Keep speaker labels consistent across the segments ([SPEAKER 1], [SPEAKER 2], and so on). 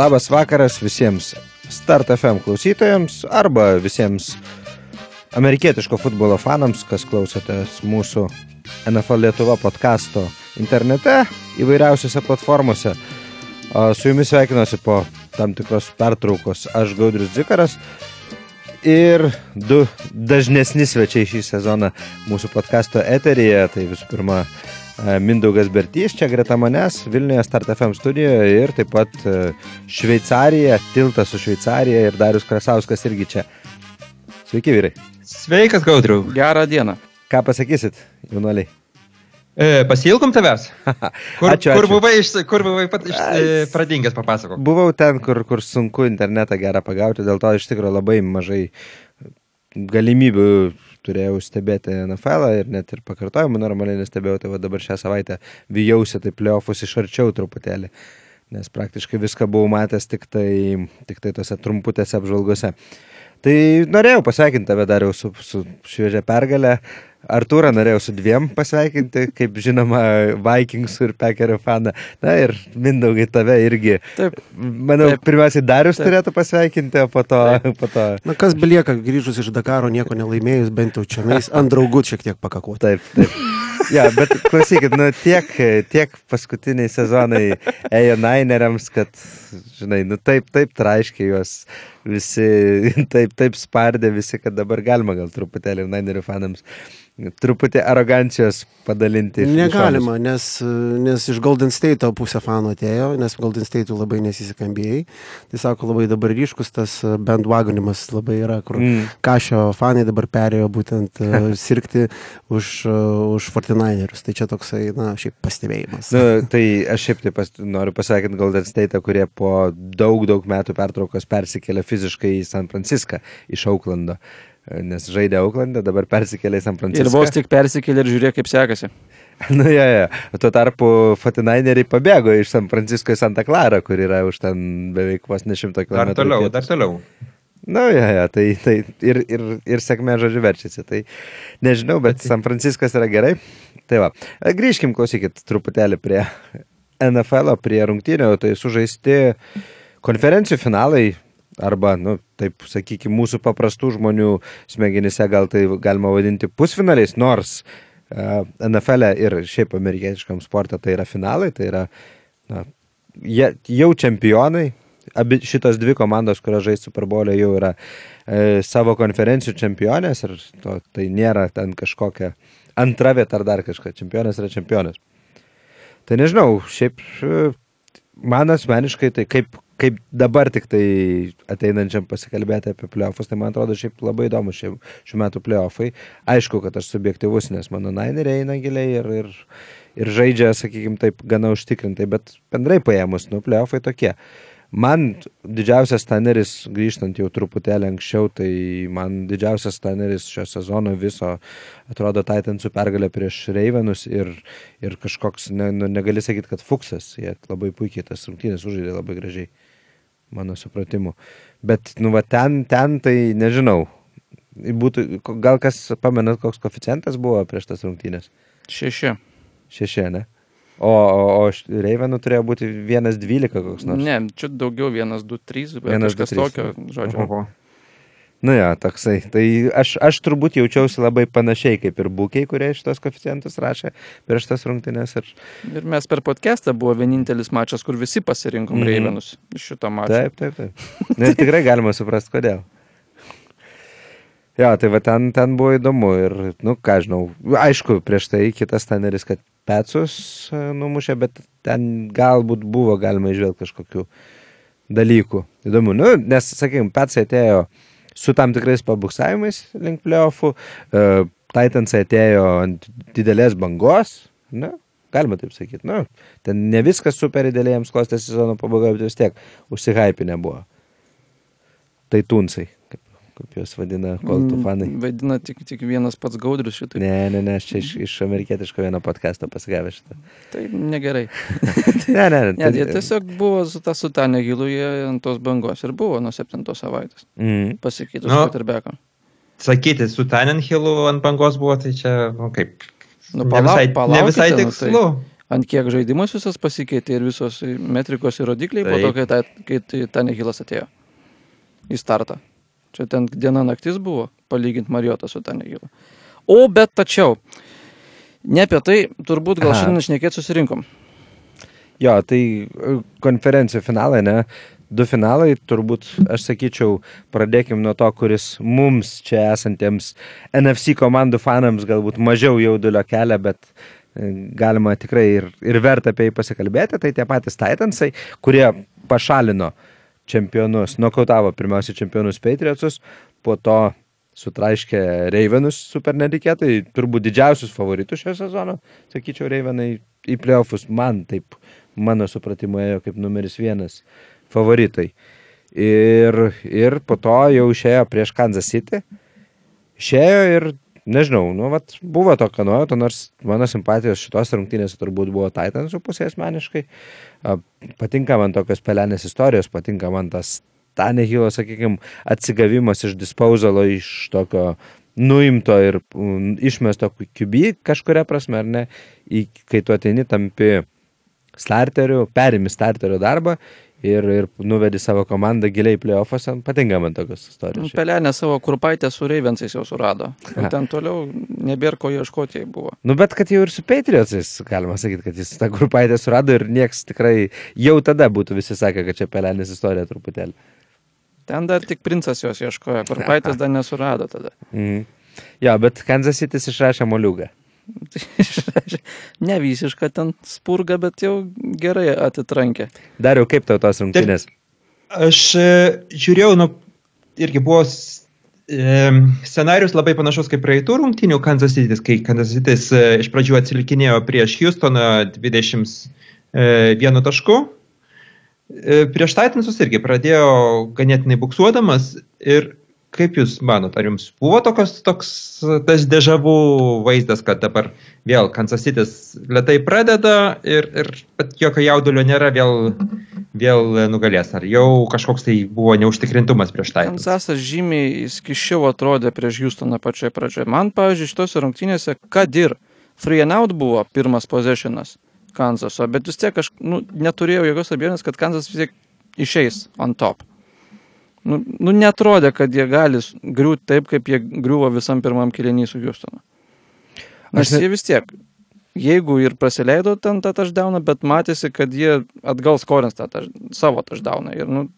[SPEAKER 1] Labas vakaras visiems Start FM klausytojams arba visiems amerikietiško futbolo fanams, kas klausotės mūsų NFL Lietuva podkasto internete įvairiausiose platformose. Su jumis sveikinuosi po tam tikros pertraukos aš Gaudrius Dzikaras ir du dažnesni svečiai šį sezoną mūsų podkasto eteryje. Tai visų pirma Mindaugas Bertys čia greta manęs Vilniuje Start FM studijoje ir taip pat e, Šveicarija, tiltas su Šveicarija ir Darius Krasauskas irgi čia. Sveiki vyrai.
[SPEAKER 2] Sveikas, Gaudriu.
[SPEAKER 3] Gerą dieną.
[SPEAKER 1] Ką pasakysit, jaunuoliai?
[SPEAKER 2] E, pasilgom tavęs? Kur,
[SPEAKER 1] ačiū,
[SPEAKER 2] kur
[SPEAKER 1] ačiū.
[SPEAKER 2] buvai, iš, kur buvai pat, iš, e, pradingęs, papasakok.
[SPEAKER 1] Buvau ten, kur, kur sunku internetą gerą pagauti, dėl to iš tikrųjų labai mažai galimybių turėjau stebėti NFL ir net ir pakartojimų normaliai nestebėjau, tai va dabar šią savaitę vijausi taip liofus iš arčiau truputėlį, nes praktiškai viską buvau matęs tik tai, tik tai tose trumputėse apžvalgose. Tai norėjau pasveikinti tave dariau su, su šviežia pergalė. Artūrą norėjau su dviem pasveikinti, kaip žinoma, Vikingsų ir Pekerio faną. Na ir Mindaugai tave irgi.
[SPEAKER 3] Taip.
[SPEAKER 1] Manau,
[SPEAKER 3] Taip.
[SPEAKER 1] pirmiausiai Darius
[SPEAKER 3] Taip.
[SPEAKER 1] turėtų pasveikinti, o po to... Po to
[SPEAKER 4] Na kas belieka, grįžus iš Dakaro, nieko nelaimėjus, bent jau čia nais, ant draugų šiek tiek pakakoti.
[SPEAKER 1] Taip, taip. Ja, bet klausykit, nu tiek, tiek paskutiniai sezonai ėjo Nineriams, kad, žinai, nu taip, taip traiškiai juos visi, taip, taip spardė visi, kad dabar galima gal truputėlį Ninerių fanams truputį arogancijos padalinti.
[SPEAKER 4] Negalima, nes, nes iš Golden State pusė fanų atėjo, nes Golden State labai nesisikambėjai. Tai sako, labai dabar ryškus tas bandwagonimas labai yra, kur
[SPEAKER 1] Mm.
[SPEAKER 4] Kašio fanai dabar perėjo būtent e, sirgti už, e, už 49erius. Tai čia toksai, na, šiaip pastebėjimas.
[SPEAKER 1] Nu, tai aš šiaip taip pas, noriu pasveikinti Golden State, kurie po daug, daug metų pertraukos persikėlė fiziškai į San Franciską iš Auklando. Nes žaidė Auklande, dabar persikėlė į San Franciską.
[SPEAKER 3] Ir vos tik persikėlė ir žiūrėk, kaip sekasi.
[SPEAKER 1] Nu, ja, ja. O Tuo tarpu Fatinaineriai pabėgo iš San Francisco į Santa Clara, kur yra už ten beveik vos ne šimto
[SPEAKER 2] Dar
[SPEAKER 1] kilometrų.
[SPEAKER 2] toliau,
[SPEAKER 1] pietus.
[SPEAKER 2] dar toliau.
[SPEAKER 1] Nu, ja, ja, tai, tai ir, ir, ir sėkmė žodžiu verčiasi. Tai nežinau, bet San Franciskas yra gerai. Tai va, grįžkim, klausykit, truputėlį prie NFL, prie rungtynių. Tai sužaisti konferencijų finalai. Arba, nu, taip sakykime, mūsų paprastų žmonių smegenyse gal tai galima vadinti pusfinaliais, nors uh, NFL ir šiaip amerikietiškam sportą tai yra finalai, tai yra na, jie jau čempionai, abi šitos dvi komandos, kurios žais Super Bowl'e, jau yra e, savo konferencijų čempionės ir to, tai nėra ten kažkokia antra vieta ar dar kažką. Čempionas yra čempionas. Tai nežinau, šiaip e, man asmeniškai tai kaip, kaip dabar tik tai ateinančiam pasikalbėti apie playoffus, tai man atrodo šiaip labai įdomu šie, šių metų playoffai. Aišku, kad aš subjektivus, nes mano naineriai eina giliai ir, ir, ir žaidžia, sakykime, taip gana užtikrintai, bet bendrai paėmus, nu, playoffai tokie. Man didžiausias staneris, grįžtant jau truputėlį anksčiau, tai man didžiausias staneris šio sezono viso atrodo Titansų pergalė prieš Reivenus ir, ir kažkoks, ne, nu, negali sakyti, kad Fuksas, jie labai puikiai tas rungtynės užžaidė labai gražiai, mano supratimu. Bet, nu, va, ten, ten tai nežinau. Būtų, gal kas pamenat, koks koficijantas buvo prieš tas rungtynės?
[SPEAKER 3] Šeši.
[SPEAKER 1] Šešė, ne? O, o, o Reivenų turėjo būti 1-12 koks nors.
[SPEAKER 3] Ne, čia daugiau vienas, du, trys, bet
[SPEAKER 1] Vienas, du,
[SPEAKER 3] kažkas
[SPEAKER 1] trys.
[SPEAKER 3] tokio, žodžiu.
[SPEAKER 2] Oho.
[SPEAKER 1] Nu jo, toksai. Tai aš, aš turbūt jaučiausi labai panašiai kaip ir būkiai, kurie šitos koficijantus rašė prieš tas rungtynės. Ir...
[SPEAKER 3] Ir mes per podcastą buvo vienintelis mačas, kur visi pasirinkom mm. Reivenus iš šito mačo.
[SPEAKER 1] Taip, taip, taip. Nes tikrai galima suprasti, kodėl. Jo, tai va ten, ten buvo įdomu ir, nu, ką žinau, aišku, prieš tai kitas teneris, kad Pecus e, numušė, bet ten galbūt buvo galima išvelgti kažkokių dalykų. Įdomu, nu, nes, sakykime, Pecai atėjo su tam tikrais pabuksavimais link playoffų, uh, Titansai atėjo ant didelės bangos, na, galima taip sakyti, nu, ten ne viskas super jiems klostė sezono pabaigoje, bet vis tiek užsihypinę buvo. Tai tunsai, kaip, juos vadina koltų fanai.
[SPEAKER 3] Mm, Vaidina tik, tik vienas pats gaudrius šitą.
[SPEAKER 1] Ne, ne, ne, aš čia iš, iš amerikietiško vieno podcast'o pasigavęs šitą.
[SPEAKER 3] Tai negerai.
[SPEAKER 1] Ne, ne, ne.
[SPEAKER 3] Ne, jie tiesiog buvo su ta su ta negilu, jie ant tos bangos ir buvo nuo septintos savaitės.
[SPEAKER 1] Mm.
[SPEAKER 3] Pasikeitus
[SPEAKER 2] Nu.
[SPEAKER 3] no. Peterbeko.
[SPEAKER 2] Sakyti, su Tanenhilu ant bangos buvo, tai čia, nu kaip,
[SPEAKER 3] Nu,
[SPEAKER 2] ne
[SPEAKER 3] palauk-
[SPEAKER 2] visai, ne
[SPEAKER 3] palaukite,
[SPEAKER 2] visai
[SPEAKER 3] nu, tai-
[SPEAKER 2] tikslu.
[SPEAKER 3] ant kiek žaidimas visas pasikeitė ir visos metrikos ir rodikliai po to,
[SPEAKER 1] Taip.
[SPEAKER 3] kai, ta, kai tai Tanehilas atėjo į startą. Čia ten diena naktis buvo, palyginti Marijotą su Tanehilu. O bet tačiau, ne apie tai, turbūt gal
[SPEAKER 1] Aha.
[SPEAKER 3] šiandien šnekėti susirinkom.
[SPEAKER 1] Jo, tai e, konferencijų finalai, ne? Du finalai, turbūt, aš sakyčiau, pradėkim nuo to, kuris mums čia esantiems NFC komandų fanams galbūt mažiau jaudulio kelia, bet e, galima tikrai ir, ir verta apie jį pasikalbėti. Tai tie patys Titansai, kurie pašalino čempionus, nokautavo pirmiausia čempionus Patriotsus, po to sutraiškė Ravenus super netikėtai, turbūt didžiausius favoritus šio sezono, sakyčiau, Ravenai į playoffus man taip, mano supratimu, ėjo kaip numeris vienas favoritai. Ir, ir po to jau išėjo prieš Kansas City. Išėjo ir, nežinau, nu, vat, buvo tokio nuojauto, nors mano simpatijos šitos rungtynės turbūt buvo Titansų pusė asmeniškai. Patinka man tokios pelenės istorijos, patinka man tas Tanehilo, sakykime, atsigavimas iš disposalo, iš tokio nuimto ir mm, išmesto QB kažkuria prasme, ar ne, kai tu ateini tampi starteriu, perimi starterio darbą ir, ir nuvedi savo komandą giliai playoffuose. Patinka man tokios istorijos. šiaip.
[SPEAKER 3] Pelenė savo kurpaitę su Reivensais jau surado.
[SPEAKER 1] Aha.
[SPEAKER 3] ten toliau nebėra ko ieškoti jai buvo.
[SPEAKER 1] Nu, bet kad jau ir su Patriotsais, galima sakyti, kad jis tą grupaitę surado ir nieks tikrai jau tada būtų visi sakę, kad čia pelenės istorija truputėlį.
[SPEAKER 3] Ten dar tik princas jos ieškojo, kurpaitės dar nesurado tada.
[SPEAKER 1] Mhm. Jo, bet Kansas City išrašė moliūgą.
[SPEAKER 3] ne visišką ten spurgą, bet jau gerai atitrankė.
[SPEAKER 1] Dariau, kaip tau tos rungtynės?
[SPEAKER 2] Aš e, žiūrėjau, nu, irgi buvo e, scenarius labai panašus kaip praeitų rungtynių Kansas City, kai Kansas City e, iš pradžių atsilikinėjo prieš Houstoną 21 taškų. E, Prieš Titansus irgi pradėjo ganėtinai buksuodamas ir kaip Jūs manot, ar Jums buvo tokios, toks tas dežavų vaizdas, kad dabar vėl Kansas City lietai pradeda ir, ir jokio jaudulio nėra, vėl, vėl nugalės. Ar jau kažkoks tai buvo neužtikrintumas prieš tai?
[SPEAKER 3] Kansasas žymiai skiščiau atrodė prieš Houstoną pačioje pradžioje. Man, pavyzdžiui, šitose rungtynėse, kad ir free and out buvo pirmas possessionas Kansaso, bet vis tiek aš nu, neturėjau jokios abejonės, kad Kansas vis tiek išeis on top. Nu, nu netrodė, kad jie gali griūti taip, kaip jie griuvo visam pirmam kilinį su Houstonu.
[SPEAKER 1] Aš ne-
[SPEAKER 3] jie vis tiek, jeigu ir praleido ten tą taždauną, bet matėsi, kad jie atgal skorins tą taž, savo taždauną. Ir, nu,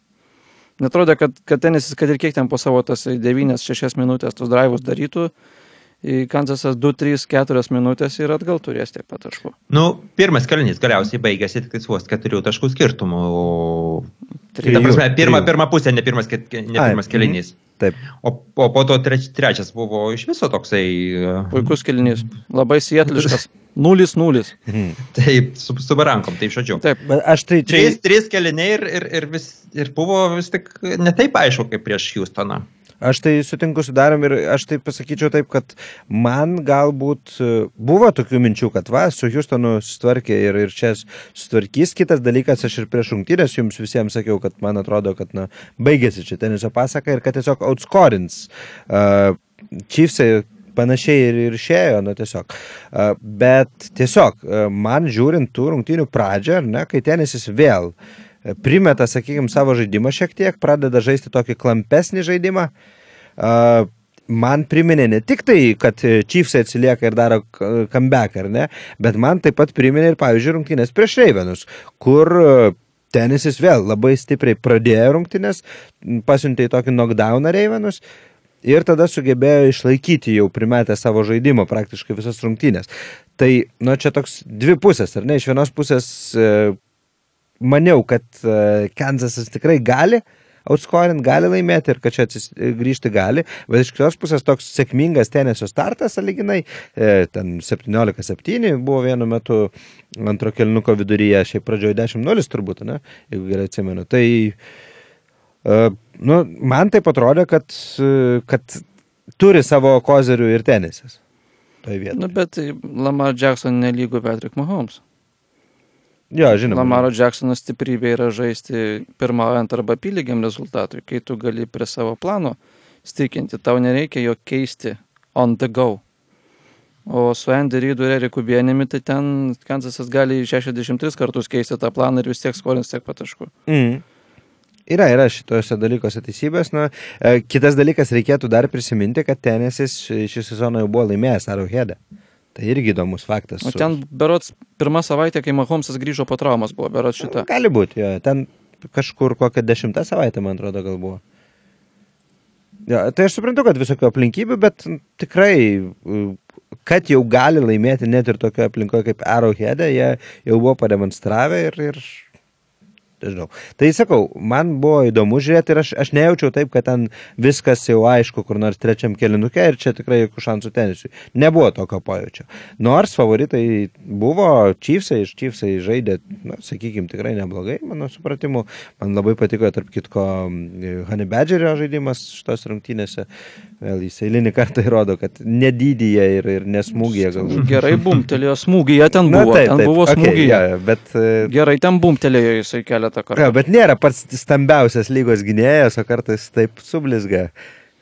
[SPEAKER 3] netrodė, kad, kad tenisis, kad ir kiek ten po savo tas 9-6 minutės tos drivus darytų, į Kansasas 2, 3, 4 minutės ir atgal turės tiek pat taškų.
[SPEAKER 2] Nu, pirmas kalinys galiausiai baigėsi tik vos keturių taškų skirtumų. Tai prasme, pirma, pirma pusė, ne pirmas, ne pirmas kalinys.
[SPEAKER 1] Taip.
[SPEAKER 2] O, o po to treč, trečias buvo iš viso toksai. e,
[SPEAKER 3] Puikus kilinys, labai sietliškas. 0-0.
[SPEAKER 1] Mhm.
[SPEAKER 2] Taip, su, su barankom, tai žodžiu.
[SPEAKER 3] Taip,
[SPEAKER 1] Bet aš tai čia...
[SPEAKER 2] Trys keliniai ir, ir, ir, vis, ir buvo vis tik netaip aišku kaip prieš Houstoną.
[SPEAKER 1] Aš tai sutinku su Darim ir aš tai pasakyčiau taip, kad man galbūt e, buvo tokių minčių, kad va, su Houstonu sutvarkė ir, ir čia sutvarkys. Kitas dalykas, aš ir prieš rungtynės jums visiems sakiau, kad man atrodo, kad na, baigėsi čia teniso pasaka ir kad tiesiog outscorins. Uh, Chiefsai panašiai ir, ir išėjo, nu tiesiog. Uh, bet tiesiog, uh, man žiūrint tų rungtynių pradžią, ne, kai tenisis vėl e, primeta, sakykime, savo žaidimą šiek tiek, pradeda žaisti tokį klampesnį žaidimą. Man priminė ne tik tai, kad Chiefsai atsilieka ir daro comeback, ar ne, bet man taip pat priminė ir, pavyzdžiui, rungtynės prieš Reivenus, kur e, tenisis vėl labai stipriai pradėjo rungtynės, pasiuntė į tokį knockdowną Reivenus ir tada sugebėjo išlaikyti jau primetę savo žaidimą praktiškai visas rungtynės. Tai, nu, čia toks dvi pusės, ar ne? Iš vienos pusės e, maniau, kad e, Kansasas tikrai gali outscorint, gali laimėti ir kad čia atsis, grįžti gali, bet iš kitos pusės toks sėkmingas tenisio startas, aliginai, e, ten 17-7 buvo vienu metu antro kelnuko viduryje, šiaip pradžioje 10-0 turbūt, ne, jeigu gerai atsimenu. Tai e, nu, man taip atrodė, kad, e, kad turi savo kozerių ir tenisas. Tai vieta.
[SPEAKER 3] nu, bet Lamar Jackson nelygų Patrick Mahomes.
[SPEAKER 1] Jo, žinoma.
[SPEAKER 3] Lamaro Jacksono stiprybė yra žaisti pirmaujant arba apylygiam rezultatui, kai tu gali prie savo plano stikinti, tau nereikia jo keisti on the go. O su Andy Reidu ir Eriku Bienimi, tai ten Kansasas gali 63 kartus keisti tą planą ir vis tiek skolins tiek pataškų.
[SPEAKER 1] Mm. Yra, yra šitose dalykuose teisybės. Na, e, kitas dalykas, reikėtų dar prisiminti, kad tenesis šį sezoną jau buvo laimėjęs Arrowheadą. Tai irgi įdomus faktas.
[SPEAKER 3] O
[SPEAKER 1] su-
[SPEAKER 3] ten berots pirmą savaitę, kai Mahomesas grįžo po traumas, buvo berots šita.
[SPEAKER 1] Gali būti, jo. Ten kažkur kokią dešimtą savaitę, man atrodo, gal buvo. Ja, tai aš suprantu, kad visokių aplinkybių, bet tikrai, kad jau gali laimėti net ir tokioje aplinkoje kaip Arrowhead, jie jau buvo pademonstravę ir, ir nežinau. Tai sakau, man buvo įdomu žiūrėti ir aš, aš nejaučiau taip, kad ten viskas jau aišku, kur nors trečiam kelinuke ir čia tikrai jokių šansų tenisui. Nebuvo tokio pojūčio. Nors favoritai buvo Chiefsai, iš Chiefsai žaidė, na, sakykime, tikrai neblogai, mano supratimu. Man labai patiko, tarp kitko, Honey Badgerio žaidimas šitos rungtynėse. Vėl jis eilinį kartą įrodo, kad nedydyje ir, ir nesmūgyje galbūt.
[SPEAKER 3] Gerai bumtelėjo smūgį, jie ten
[SPEAKER 1] Na,
[SPEAKER 3] buvo,
[SPEAKER 1] taip,
[SPEAKER 3] ten
[SPEAKER 1] taip,
[SPEAKER 3] buvo smūgiai.
[SPEAKER 1] jo, jo, bet e,
[SPEAKER 3] Gerai, ten bumtelėjo jisai keletą kartų.
[SPEAKER 1] Jo, bet nėra pats stambiausias lygos gynėjas, o kartais taip sublizga.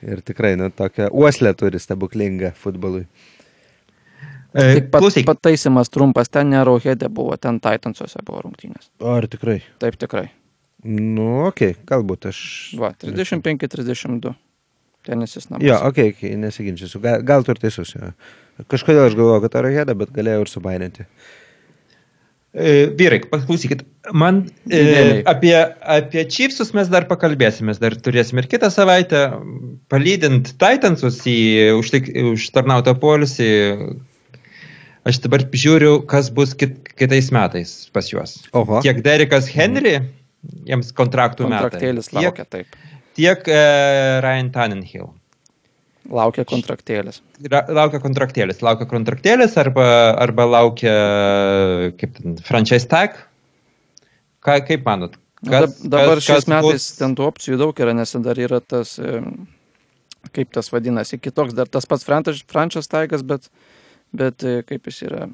[SPEAKER 1] Ir tikrai, nu, tokią uoslę turi stebuklingą futbolui.
[SPEAKER 2] E,
[SPEAKER 3] Tik pat,
[SPEAKER 2] Klausyk,
[SPEAKER 3] pataisimas trumpas, ten ne Rauhedė buvo, ten Titansuose buvo rungtynės.
[SPEAKER 1] O ar tikrai?
[SPEAKER 3] Taip tikrai.
[SPEAKER 1] Nu, okei, okay, galbūt aš.
[SPEAKER 3] Va, 35-32. Tenisis namas.
[SPEAKER 1] Jo, okei, okay, okay, nesiginčysiu. Gal, gal tu ir teisus. Jo. Kažkodėl aš galvoju, kad Araheda, bet galėjau ir subainėti.
[SPEAKER 2] E, Vyrai, paklausykit, man e, apie, apie Chiefsus mes dar pakalbėsime, dar turėsime ir kitą savaitę, palydint Titansus į užtik, užtarnautą polisį. Aš dabar žiūriu, kas bus kit, kitais metais pas juos.
[SPEAKER 1] Oho.
[SPEAKER 2] Tiek Derikas Henry, jiems kontraktų metai.
[SPEAKER 3] Kontraktėlis
[SPEAKER 2] Tiek,
[SPEAKER 3] laukia, taip.
[SPEAKER 2] tiek e, Ryan Tannenhill.
[SPEAKER 3] Laukia kontraktėlis.
[SPEAKER 2] Ra- Laukia kontraktėlis. Laukia kontraktėlis arba, arba laukia, kaip ten, franchise tag. Ką, kaip manot?
[SPEAKER 3] Na, dab- dabar šiais metais
[SPEAKER 2] bus-
[SPEAKER 3] ten tų opcijų daug yra, nes dar yra tas, kaip tas vadinasi, kitoks, dar tas pats franchise taigas, bet, bet e, kaip jis yra,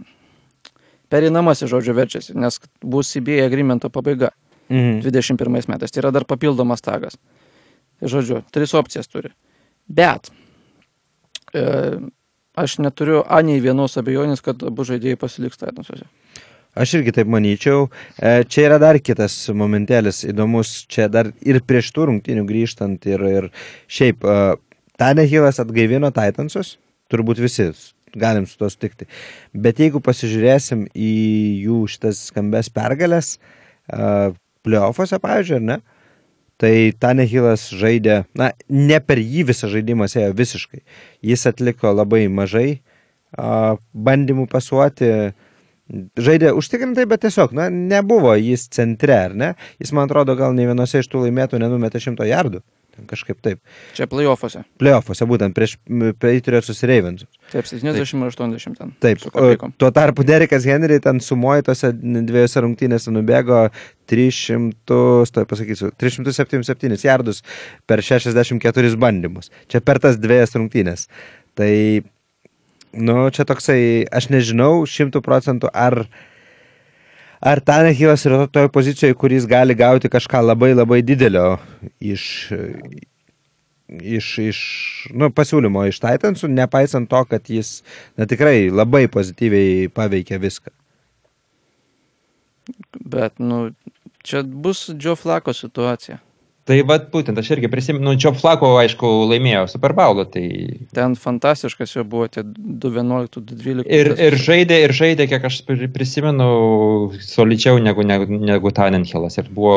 [SPEAKER 3] perinamasis žodžiu verčiasi, nes bus CBA agreemento pabaiga
[SPEAKER 1] Mhm.
[SPEAKER 3] 21 metais. Tai yra dar papildomas tagas. Tai žodžiu, tris opcijas turi. Bet aš neturiu anei vienos abejonės, kad abu žaidėjai pasiliks Titansuose.
[SPEAKER 1] Aš irgi taip manyčiau. E, Čia yra dar kitas momentėlis įdomus, čia dar ir prieš tų rungtynių grįžtant ir, ir šiaip e, Tanehilas atgaivino Titansus, turbūt visi galim su to sutikti. Bet jeigu pasižiūrėsim į jų šitas skambes pergalės, e, playoffuose, pavyzdžiui, ar ne? Tai Tanehilas žaidė, na, ne per jį visą žaidimą ėjo visiškai. Jis atliko labai mažai bandymų pasuoti, žaidė užtikrintai, bet tiesiog, na, nebuvo jis centre, ar ne? Jis, man atrodo, gal ne vienose iš tų laimėtų nenumetė šimto jardų. Kažkaip taip.
[SPEAKER 3] Čia playoffuose.
[SPEAKER 1] Playoffuose, būtent prieš Patriots Ravensus.
[SPEAKER 3] Taip, 70-80 ten.
[SPEAKER 1] Taip, tuo tarpu Derekas Henry ten sumoji tose dviejose rungtynėse nubėgo 300, tai pasakysiu, 377 jardus per 64 bandymus. Čia per tas dviejas rungtynės. Tai, nu, čia toksai, aš nežinau šimtų procentų, ar, ar Tanehilas yra toje pozicijoje, kuris gali gauti kažką labai labai didelio iš, iš, iš nu, pasiūlymo iš Titansų, nepaisant to, kad jis na, tikrai labai pozityviai paveikia viską.
[SPEAKER 3] Bet, nu, čia bus Joe Flako situacija.
[SPEAKER 2] Tai vad būtent, aš irgi prisimenu, nu, Čio Flako, aišku, laimėjo Super Bowl'ą, tai
[SPEAKER 3] Ten fantastiškas jo buvo tie 2.11, 2.12.
[SPEAKER 2] ir, ir žaidė, ir žaidė, kiek aš pri- prisimenu, solidžiau negu, negu, negu Tannenhillas. Ir buvo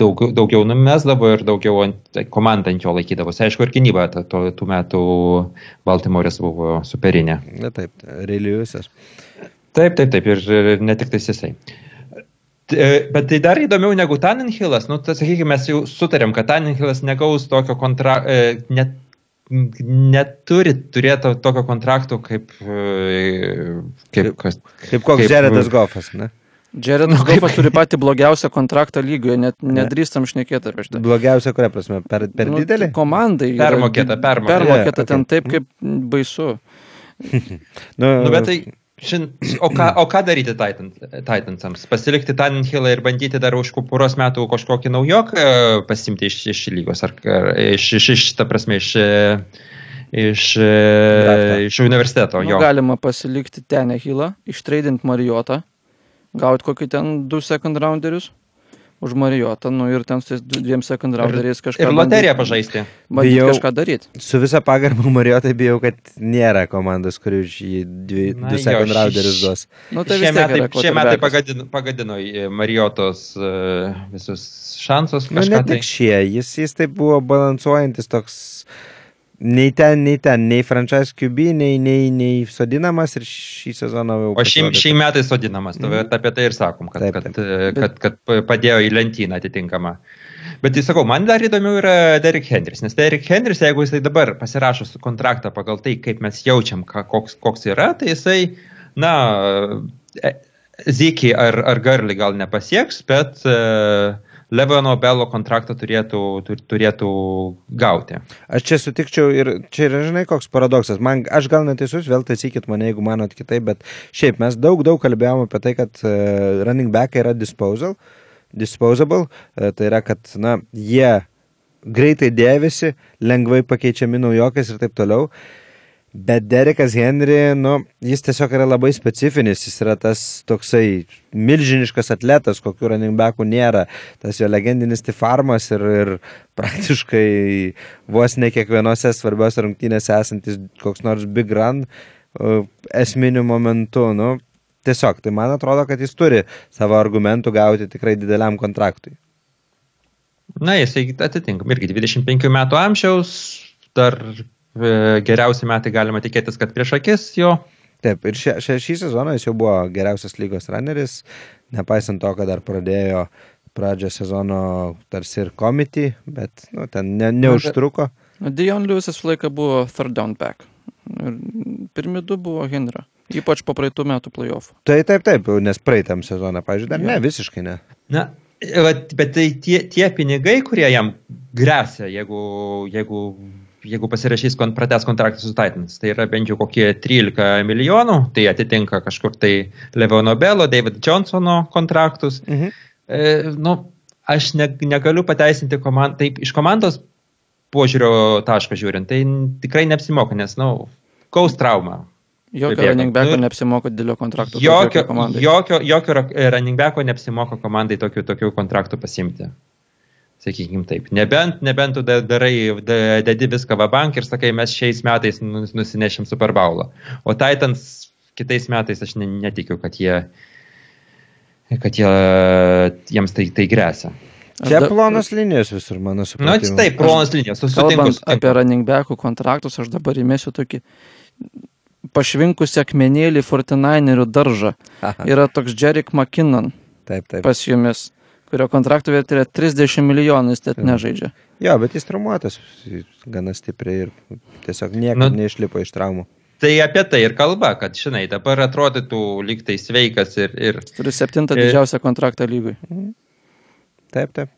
[SPEAKER 2] daugiau, daugiau numesdavo ir daugiau ant, tai komanda ant jo laikydavosi. Aišku, ir gynyba to, tų metų Baltimore'as buvo superinė.
[SPEAKER 1] Na taip, Reiliusas.
[SPEAKER 2] Taip, taip, taip, ir, ir ne tik tais jisai. E, Bet tai dar įdomiau negu Tannenhillas, nu, tai sakykime, mes jau sutarėm, kad Tannenhillas negaus tokio kontra... e, Net, neturi turėti tokio kontrakto kaip... e, kaip kas,
[SPEAKER 1] Kaip koks
[SPEAKER 2] Kaip-
[SPEAKER 1] Jaredas Goffas, ne?
[SPEAKER 3] Jaredas
[SPEAKER 2] Nu, kaip-
[SPEAKER 3] Goffas turi patį blogiausią kontraktą lygoje, net nedrįstam šnekėti apie šitą.
[SPEAKER 1] Blogiausia, kuria prasme, per, per
[SPEAKER 3] Nu,
[SPEAKER 1] didelį?
[SPEAKER 3] Komandai.
[SPEAKER 2] Permokėta, permokėta.
[SPEAKER 3] Permokėta ten
[SPEAKER 1] okay.
[SPEAKER 3] taip, kaip baisu.
[SPEAKER 1] Nu,
[SPEAKER 2] Nu, bet tai, šin, o, ką, o ką daryti Titan, Titansams? Pasilikti Tannenhillą ir bandyti dar už poros metų kažkokį naujoką pasimti iš, iš lygos, ar, ar iš, iš, iš, ta prasme, iš, e, iš, e,
[SPEAKER 1] Drafto.
[SPEAKER 2] iš universiteto.
[SPEAKER 3] Nu,
[SPEAKER 2] Jo.
[SPEAKER 3] galima pasilikti Tenehilą, ištreidinti Marijotą, gauti kokį ten du second rounderius už Marijotą, nu ir ten su tais dviem second rounderiais kažką
[SPEAKER 2] Ir loteriją pažaisti.
[SPEAKER 1] Bijau-
[SPEAKER 3] kažką daryti.
[SPEAKER 1] Su visa pagarba Marijotai bijau, kad nėra komandos, kuri už jį dvi,
[SPEAKER 2] Na
[SPEAKER 1] du rounderius duos.
[SPEAKER 3] Nu, tai
[SPEAKER 2] šie,
[SPEAKER 3] vis tiek
[SPEAKER 2] metai, šie metai pagadino, pagadino e, Marijotos e, visus šansus.
[SPEAKER 1] Nu,
[SPEAKER 2] kažką
[SPEAKER 1] ne
[SPEAKER 2] tai.
[SPEAKER 1] tik šie, jis, jis taip buvo balansuojantis toks nei ten, nei ten, nei franchise QB, nei, nei, nei sodinamas ir šį sezoną jau.
[SPEAKER 2] O šį, šį metą sodinamas, mm. Apie tai ir sakom, kad,
[SPEAKER 1] Taip,
[SPEAKER 2] taip. Kad, kad, kad padėjo į lentyną atitinkamą. Bet tai sakau, man dar įdomiau yra Derek Henrys, nes Derek Henrys, jeigu jisai dabar pasirašo kontraktą pagal tai, kaip mes jaučiam, koks, koks yra, tai jisai, na, Zykiai ar, ar Garly gal nepasieks, bet uh, Levono Belo kontraktą turėtų, tur, turėtų gauti.
[SPEAKER 1] Aš čia sutikčiau ir čia yra, žinai, koks paradoksas. Man, aš gal neteisus, vėl taisykit mane, jeigu manot kitaip, bet šiaip mes daug, daug kalbėjome apie tai, kad uh, running back yra disposal, disposable, uh, tai yra, kad, na, jie greitai dėvisi, lengvai pakeičiami naujokais ir taip toliau. Bet Derekas Henry, nu, jis tiesiog yra labai specifinis, jis yra tas toksai milžiniškas atletas, kokių running backų nėra, tas jo legendinis tifarmas ir, ir praktiškai vos ne kiekvienose svarbiose rungtynėse esantis koks nors big run uh, esminiu momentu, nu, tiesiog, tai man atrodo, kad jis turi savo argumentų gauti tikrai dideliam kontraktui.
[SPEAKER 2] Na, jisai atitinka irgi 25 metų amžiaus, dar e, geriausi metai galima tikėtis, kad prieš akis jo.
[SPEAKER 1] Taip, ir šia, šia, šį sezoną jis jau buvo geriausias lygos runneris, nepaisant to, kad dar pradėjo pradžią sezono tarsi ir komitį, bet nu, ten ne, neužtruko.
[SPEAKER 3] Dion Lewisas visą laiką buvo third down back. Ir pirmi du buvo Henry. Ypač po praeitų metų playoffų.
[SPEAKER 1] Tai taip, taip, nes praeitam sezoną, pažiūrėjau, dar ne, visiškai ne.
[SPEAKER 2] Na, vat, bet tai tie, tie pinigai, kurie jam grėsia, jeigu, jeigu, jeigu pasirašys kon, prates kontraktą su Titans, tai yra bent jau kokie 13 milijonų, tai atitinka kažkur tai Levono Belo, David Johnsono kontraktus.
[SPEAKER 1] Mhm.
[SPEAKER 2] E, nu, aš ne, negaliu pateisinti komandą, taip iš komandos požiūrio taško žiūrint, tai tikrai neapsimoka, nes, na, nu, gaus traumą.
[SPEAKER 3] Jokio running backo
[SPEAKER 2] Nu,
[SPEAKER 3] neapsimoka didelio kontrakto.
[SPEAKER 2] Jokio, jokio, jokio ra- running backo neapsimoka komandai tokių, tokių kontraktų pasimti. Sakykime taip. Nebent, nebent tu da- darai, da- dedi viską vabank ir sakai, mes šiais metais nus- nusinešim Super Bowlą. O Titans kitais metais aš ne, netikiu, kad jie kad jie, jiems tai, tai grėsia.
[SPEAKER 3] Aš
[SPEAKER 1] Čia
[SPEAKER 3] da-
[SPEAKER 1] plonos linijos visur, mano
[SPEAKER 2] Na,
[SPEAKER 1] supratimu.
[SPEAKER 2] nu, taip, plonas linijos, su- sutinku.
[SPEAKER 3] Kalbant
[SPEAKER 2] sutinku.
[SPEAKER 3] apie running backų kontraktus, aš dabar įmėsiu tokį pašvinkusi akmenėlį 49erių daržą.
[SPEAKER 1] Aha,
[SPEAKER 3] Yra toks Jerry McKinnon
[SPEAKER 1] taip, taip.
[SPEAKER 3] pas jumis, kurio kontraktų vertė yra 30 milijonų, jis net
[SPEAKER 1] Jo.
[SPEAKER 3] nežaidžia.
[SPEAKER 1] Jo, bet jis traumuotas gana stipriai ir tiesiog niekaip
[SPEAKER 2] Nu-
[SPEAKER 1] neišlipo iš traumų.
[SPEAKER 2] Tai apie tai ir kalba, kad, žinai, dabar atrodytų lyg tai sveikas ir, ir
[SPEAKER 3] Turi septintą
[SPEAKER 2] E-
[SPEAKER 3] didžiausią kontraktą lygui.
[SPEAKER 1] Taip, taip.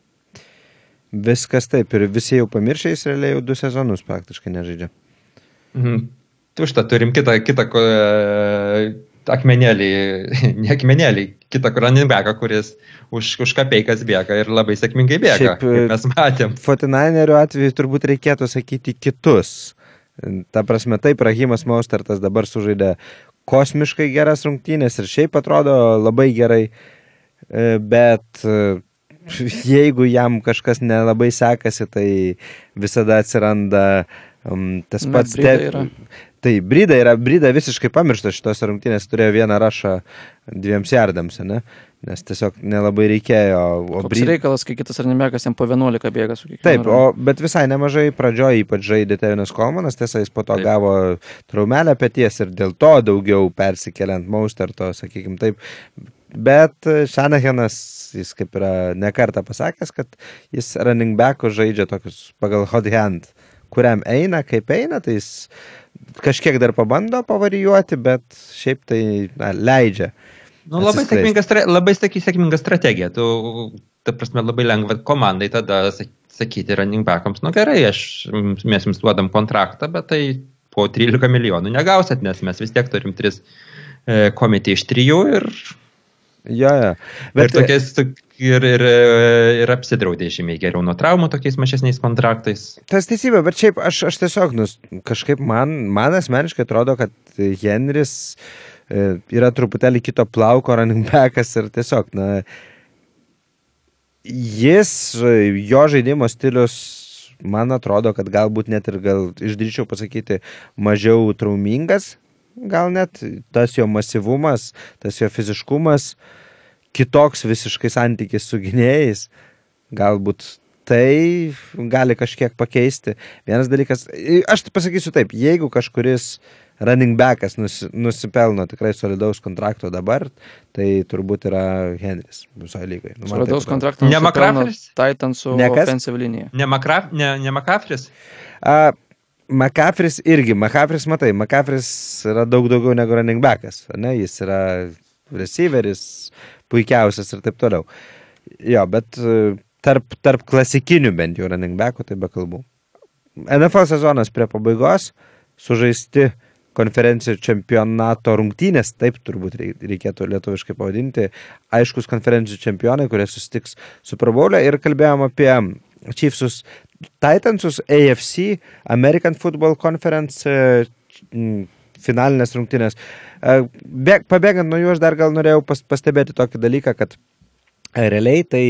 [SPEAKER 1] Viskas taip ir visi jau pamiršę, jis realiai jau du sezonus praktiškai nežaidžia.
[SPEAKER 2] Mhm. Tu šitą turim kitą, kitą e, akmenėlį, ne akmenėlį, kitą running kuris už, už kapeikas bėga ir labai sėkmingai bėga,
[SPEAKER 1] Šiaip,
[SPEAKER 2] kaip mes matėm.
[SPEAKER 1] Fortinainerių atveju turbūt reikėtų sakyti kitus. Ta prasme, taip, Rahimas Maustartas dabar sužaidė kosmiškai geras rungtynės ir šiaip atrodo labai gerai, E, bet e, jeigu jam kažkas nelabai sekasi, tai visada atsiranda um, tas pats
[SPEAKER 3] yra.
[SPEAKER 1] Tai Brida yra, Brida visiškai pamiršta šitos rungtynės, turėjo vieną rašą dviems jardams, ne? nes tiesiog nelabai reikėjo. O Brida...
[SPEAKER 3] reikalas, kai kitas running jam po 11 bėga su kiekvienu.
[SPEAKER 1] Taip, o, bet visai nemažai pradžioje ypač žaidė Tevinas Kolmanas, tiesa, jis po to
[SPEAKER 2] Taip.
[SPEAKER 1] gavo traumelę pėties ir dėl to daugiau persikeliant Mausterto, sakykime taip. Bet Šanahenas, jis kaip yra nekarta pasakęs, kad jis running back'o žaidžia tokius pagal hot hand, kuriam eina, kaip eina, tai jis kažkiek dar pabando pavarijuoti, bet šiaip tai na, leidžia.
[SPEAKER 2] Nu, labai, sėkminga, labai sėkminga strategija. Tu, ta prasme, labai lengva komandai tada sa- sakyti running backams, nu gerai, aš, mes jums duodam kontraktą, bet tai po 13 milijonų negausit, nes mes vis tiek turim 3 e, komitį iš 3 ir
[SPEAKER 1] Jo, jo.
[SPEAKER 2] Bet ir tokiais, ir, ir, ir apsidraudė žymiai geriau nuo traumų tokiais mažesniais kontraktais.
[SPEAKER 1] Tas teisybė, bet šiaip aš, aš tiesiog, nu, kažkaip man, man asmeniškai atrodo, kad Henris e, yra truputėlį kito plauko running backas ir tiesiog, na, jis, jo žaidimo stilius, man atrodo, kad galbūt net ir gal išdryčiau pasakyti mažiau traumingas, gal net tas jo masyvumas, tas jo fiziškumas, kitoks visiškai santykis su gynėjais, galbūt tai gali kažkiek pakeisti. Vienas dalykas, aš pasakysiu taip, jeigu kažkuris running backas nus, nusipelno tikrai solidaus kontrakto dabar, tai turbūt yra Henris visoje lygoje. Nu,
[SPEAKER 3] Solidaus
[SPEAKER 1] atrodo.
[SPEAKER 3] kontrakto
[SPEAKER 2] Ne?
[SPEAKER 3] Titansų
[SPEAKER 1] Ne kas?
[SPEAKER 3] offensive linija.
[SPEAKER 2] Ne, Makraf, ne, ne Makafris?
[SPEAKER 1] A, McCaffrey's irgi, McCaffrey's matai, McCaffrey's yra daug daugiau negu running backas, ne, jis yra receiveris, puikiausias ir taip toliau. Jo, bet e, tarp, tarp klasikinių bent jau running backų tai be kalbų. NFL sezonas prie pabaigos, sužaisti konferencijų čempionato rungtynės, taip turbūt rei- reikėtų lietuviškai pavadinti, aiškus konferencijų čempionai, kurie susitiks Super Bowl'e ir kalbėjom apie Chiefsus Titansus, AFC, American Football Conference e, finalinės rungtynės. E, Bėg, pabėgant nuo jų, aš dar gal norėjau pas, pastebėti tokį dalyką, kad e, realiai tai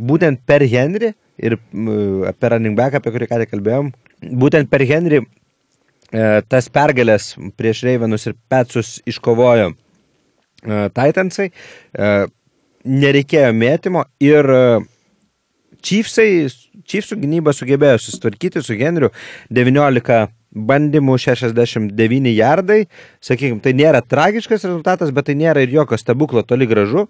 [SPEAKER 1] būtent per Henry ir m, per running back, apie kurį ką tik kalbėjom, būtent per Henry e, tas pergalės prieš Reivenus ir Petsus iškovojo e, Titansai, e, nereikėjo mėtymo ir e, Chiefsai, Chiefsų gynyba sugebėjo susitvarkyti su Henriu 19 bandymų 69 jardai, sakykime, tai nėra tragiškas rezultatas, bet tai nėra ir jokio stebuklo toli gražu,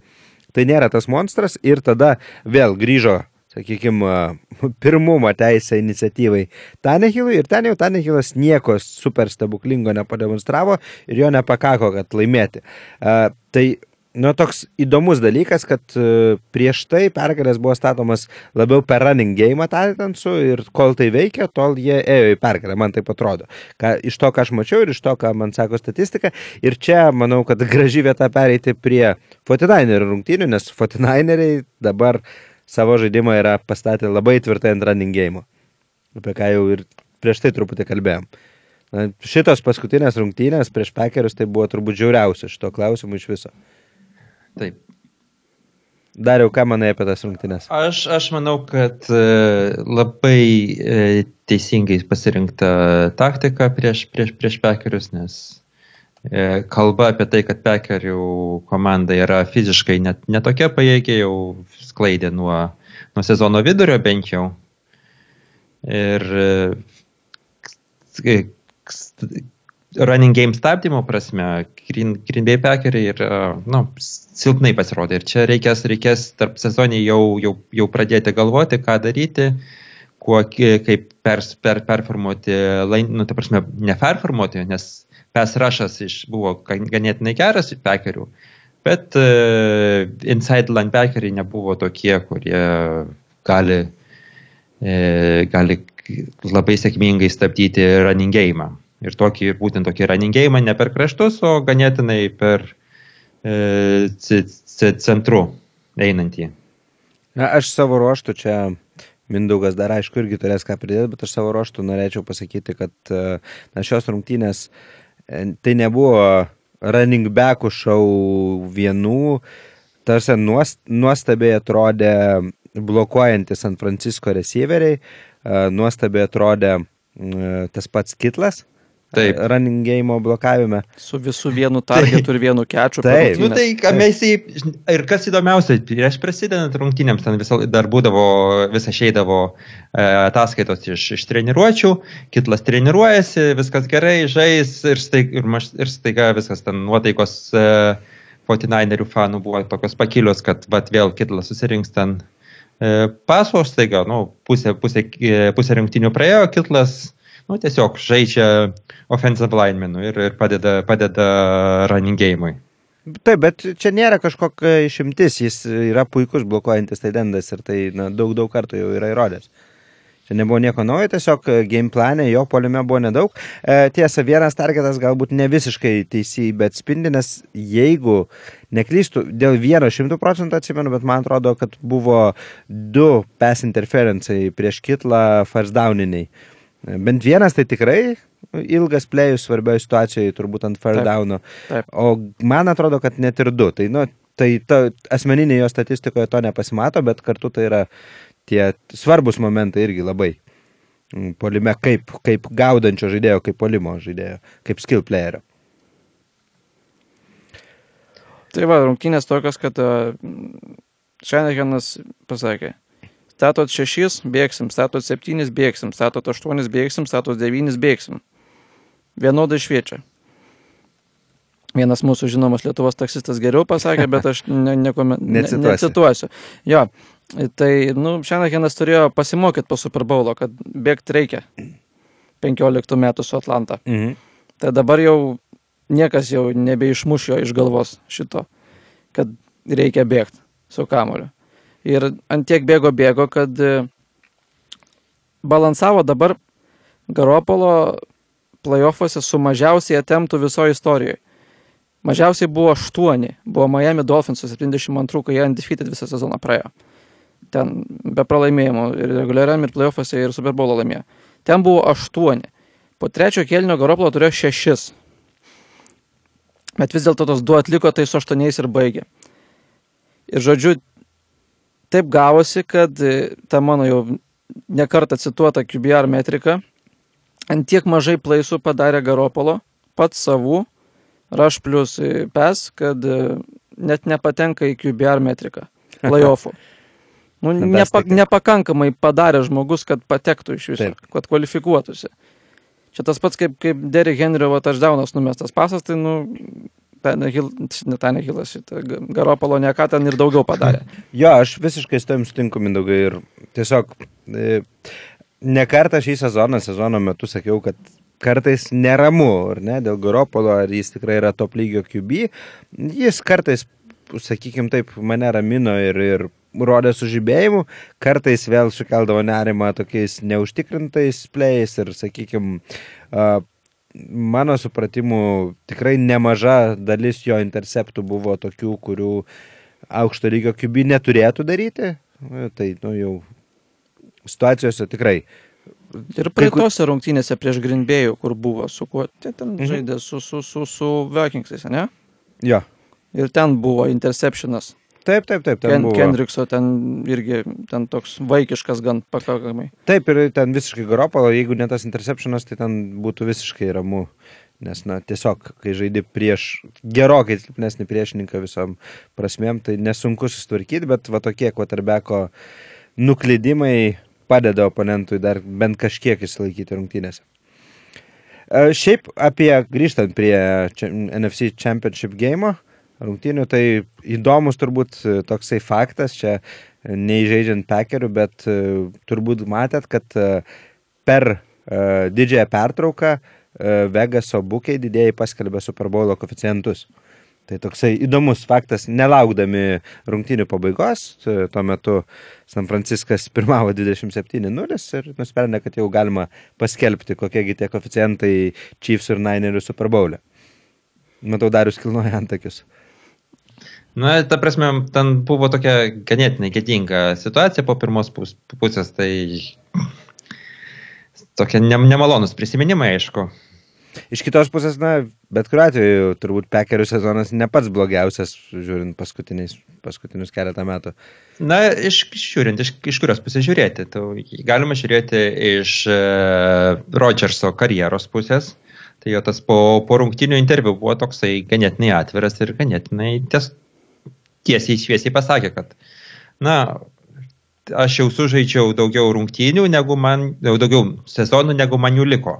[SPEAKER 1] tai nėra tas monstras ir tada vėl grįžo, sakykime, pirmumo teisę iniciatyvai Tanehilui ir ten jau Tanehilas nieko super stebuklingo nepademonstravo ir jo nepakako, kad laimėti. Uh, tai Nu, toks įdomus dalykas, kad e, prieš tai pergalės buvo statomas labiau per running game Titansų ir kol tai veikia, tol jie ėjo į pergalę, man taip atrodo. Ką, iš to, ką aš mačiau ir iš to, ką man sako statistika. Ir čia manau, kad graži vieta pereiti prie 49 rungtynių, nes 49 dabar savo žaidimą yra pastatę labai tvirtai ant running game. Apie ką jau ir prieš tai truputį kalbėjom. Na, šitos paskutinės rungtynės prieš pekerius tai buvo turbūt žiauriausia šito klausimu iš viso.
[SPEAKER 2] Taip.
[SPEAKER 1] Dariau, ką manai apie tas rungtynės?
[SPEAKER 2] Aš, aš manau, kad e, labai e, teisingai pasirinkta taktika prieš, prieš, prieš pekerius, nes e, kalba apie tai, kad pekerių komanda yra fiziškai net netokia pajėgiai, jau sklaidė nuo, nuo sezono vidurio bent jau. Ir running game stabdymo prasme, Green, Green Bay Packeriai ir, nu, silpnai pasirodė. Ir čia reikės, reikės tarp sezonį jau, jau, jau pradėti galvoti, ką daryti, kuo, kaip pers, per, performuoti, nu, ta prasme, neperformuoti, nes pes rašas iš, buvo gan- ganėtinai geras Packerių, bet uh, inside linebackeriai nebuvo tokie, kurie gali, e, gali labai sėkmingai stabdyti running game. Ir tokį, būtent tokį game ne per kraštus, o ganėtinai per e, centru einantį.
[SPEAKER 1] Na, aš savo ruoštų čia, Mindaugas dar aišku irgi turės ką pridėti, bet aš savo ruoštų norėčiau pasakyti, kad e, na, šios rungtynės e, tai nebuvo running backų šau vienų, tarsi nuost, nuostabiai atrodė blokuojantis San Francisco receiveriai, e, nuostabiai atrodė e, tas pats Kitlas.
[SPEAKER 2] Taip.
[SPEAKER 1] Running game blokavime.
[SPEAKER 3] Su visų vienu targetu ir vienu keču.
[SPEAKER 1] Taip.
[SPEAKER 2] Nu, tai, ką mes į... Ir kas įdomiausia, prieš prasidedant rungtynėms ten visą, dar būdavo, vis išeidavo e, ataskaitos iš, iš treniruočių, kitlas treniruojasi, viskas gerai, žais ir, staig, ir, maž, ir staiga viskas ten nuotaikos e, 49erių fanų buvo tokios pakilios, kad vat, vėl kitlas susirinks ten e, paso, staiga, nu, pusė, pusė, pusė rungtynių praėjo, kitlas nu, tiesiog žaidžia offensive linemenų ir, ir padeda, padeda running game'ui.
[SPEAKER 1] Taip, bet čia nėra kažkokia išimtis, jis yra puikus blokuojantis taidendas ir tai na, daug, daug kartų jau yra įrodęs. Čia nebuvo nieko naujo, tiesiog e, game plane jo polime buvo nedaug. E, tiesa, vienas targetas galbūt ne visiškai teisėjai, bet spindi, nes jeigu neklystu, dėl vieno šimtų procentų atsimenu, bet man atrodo, kad buvo du pass interferencai prieš kitlą first downiniai. E, Bent vienas tai tikrai ilgas plėjus svarbioje situacijoje, turbūt ant downo.
[SPEAKER 3] taip.
[SPEAKER 1] O man atrodo, kad net ir du. Tai, nu, tai ta, asmeninėje jo statistikoje to nepasimato, bet kartu tai yra tie svarbus momentai irgi labai. Mm, Polime kaip, kaip gaudančio žaidėjo, kaip polimo žaidėjo, kaip skill playerio.
[SPEAKER 3] Tai va, rungtynės tokios, kad Šenekenas pasakė, statot šešis, bėgsim, statot septynis, bėgsim, statot aštuonis, bėgsim, statot devynis, bėgsim. Vienodai šviečia. Vienas mūsų žinomas Lietuvos taksistas geriau pasakė, bet aš ne, nekome, ne,
[SPEAKER 1] Necituosi.
[SPEAKER 3] necituosiu. Jo, tai, nu, Šenekenas turėjo pasimokyti po Super Bowlo, kad bėgti reikia 15 metų su Atlanta.
[SPEAKER 1] Mhm.
[SPEAKER 3] Tai dabar jau niekas jau nebeišmuš jo iš galvos šito, kad reikia bėgti su kamoliu. Ir ant tiek bėgo bėgo, kad e, balansavo dabar Garopolo playoffuose su mažiausiai atemtų visoje istorijoje. Mažiausiai buvo 8, buvo Miami Dolphins 72, kai jie undefeated visą sezoną praėjo. Ten be pralaimėjimų ir reguliariam, ir playoffuose, ir Super Bowl laimėjo. Ten buvo 8. Po trečio kėlinio Garopolo turėjo 6. Bet vis dėlto tos du atliko, tai su 8 ir baigė. Ir žodžiu, taip gavosi, kad e, ta mano jau nekartą cituota QBR metrika ant tiek mažai plaisų padarė Garopolo, pats savų, rush plus e, pes, kad e, net nepatenka į QBR metriką, playoffų. Nu, nepa, nepakankamai padarė žmogus, kad patektų iš viso,
[SPEAKER 1] Taip.
[SPEAKER 3] kad kvalifikuotųsi. Čia tas pats kaip, kaip Derry Henry va touchdownas numestas pasas, tai, nu, Tanehil, ne Tanehilas, šitą Garopolo ne ką ten ir daugiau padarė.
[SPEAKER 1] Jo, aš visiškai su tavim sutinku, Mindaugai, ir tiesiog e, ne kartą šį sezoną, sezono metu sakiau, kad kartais neramu, ar ne, dėl Garopolo, ar jis tikrai yra top lygio QB. Jis kartais, sakykime taip, mane ramino ir, ir rodė sužibėjimų, kartais vėl sukeldavo nerimą tokiais neužtikrintais plėjais ir, sakykime, mano supratimu, tikrai nemaža dalis jo interceptų buvo tokių, kurių aukšto lygio QB neturėtų daryti. Tai, nu, jau situacijose tikrai.
[SPEAKER 3] Ir praeitose rungtynėse prieš Grinbėjų, kur buvo, su kuo tai ten
[SPEAKER 1] Mhm.
[SPEAKER 3] žaidė, su, su, su, su Vikingsais, ne?
[SPEAKER 1] Jo.
[SPEAKER 3] Ir ten buvo interceptionas.
[SPEAKER 1] Taip, taip, taip. Ten
[SPEAKER 3] Ken,
[SPEAKER 1] buvo.
[SPEAKER 3] Kendrickso ten irgi ten toks vaikiškas gan pakankamai.
[SPEAKER 1] Taip, ir ten visiškai Garopalo, jeigu ne tas interceptionas, tai ten būtų visiškai ramu. Nes, na, tiesiog, kai žaidi prieš gerokai silpnesnį priešininką visom prasmėm, tai nesunku susitvarkyti, bet va tokie kvotarbeko nuklydimai padeda oponentui dar bent kažkiek išsilaikyti rungtynėse. E, Šiaip apie, grįžtant prie NFC Championship game rungtynių, tai įdomus turbūt e, toksai faktas, čia neįžeidžiant pekerių, bet e, turbūt matėt, kad e, per didžiąją pertrauką Vegaso bukiai didėjai paskelbė Super Bowl koficientus. Tai toksai įdomus faktas, nelaukdami rungtynių pabaigos, tuo metu San Franciskas pirmavo 27-0 ir nusprendė, kad jau galima paskelbti, kokiegi tie koficientai Chiefs ir Ninerių Super Bowl'e. Matau, darius kilnoja antakius.
[SPEAKER 2] Na, ta prasme, ten buvo tokia ganėtinai gėdinga situacija po pirmos pus, pusės, tai tokie ne, nemalonus prisiminimai, aišku.
[SPEAKER 1] Iš kitos pusės, na, bet kuriuo atveju, turbūt pekerių sezonas ne pats blogiausias, žiūrint paskutinius, keletą metų.
[SPEAKER 2] Na, iš, žiūrint, iš, iš kurios pusės žiūrėti. Tai galima žiūrėti iš uh, Rodžerso karjeros pusės. Tai jo tas po, po rungtinių interviu buvo toksai ganėtinai atviras ir ganėtinai ties, tiesiai šviesiai pasakė, kad, na, aš jau sužaidžiau daugiau rungtynių, negu man, daugiau sezonų, negu man jų liko.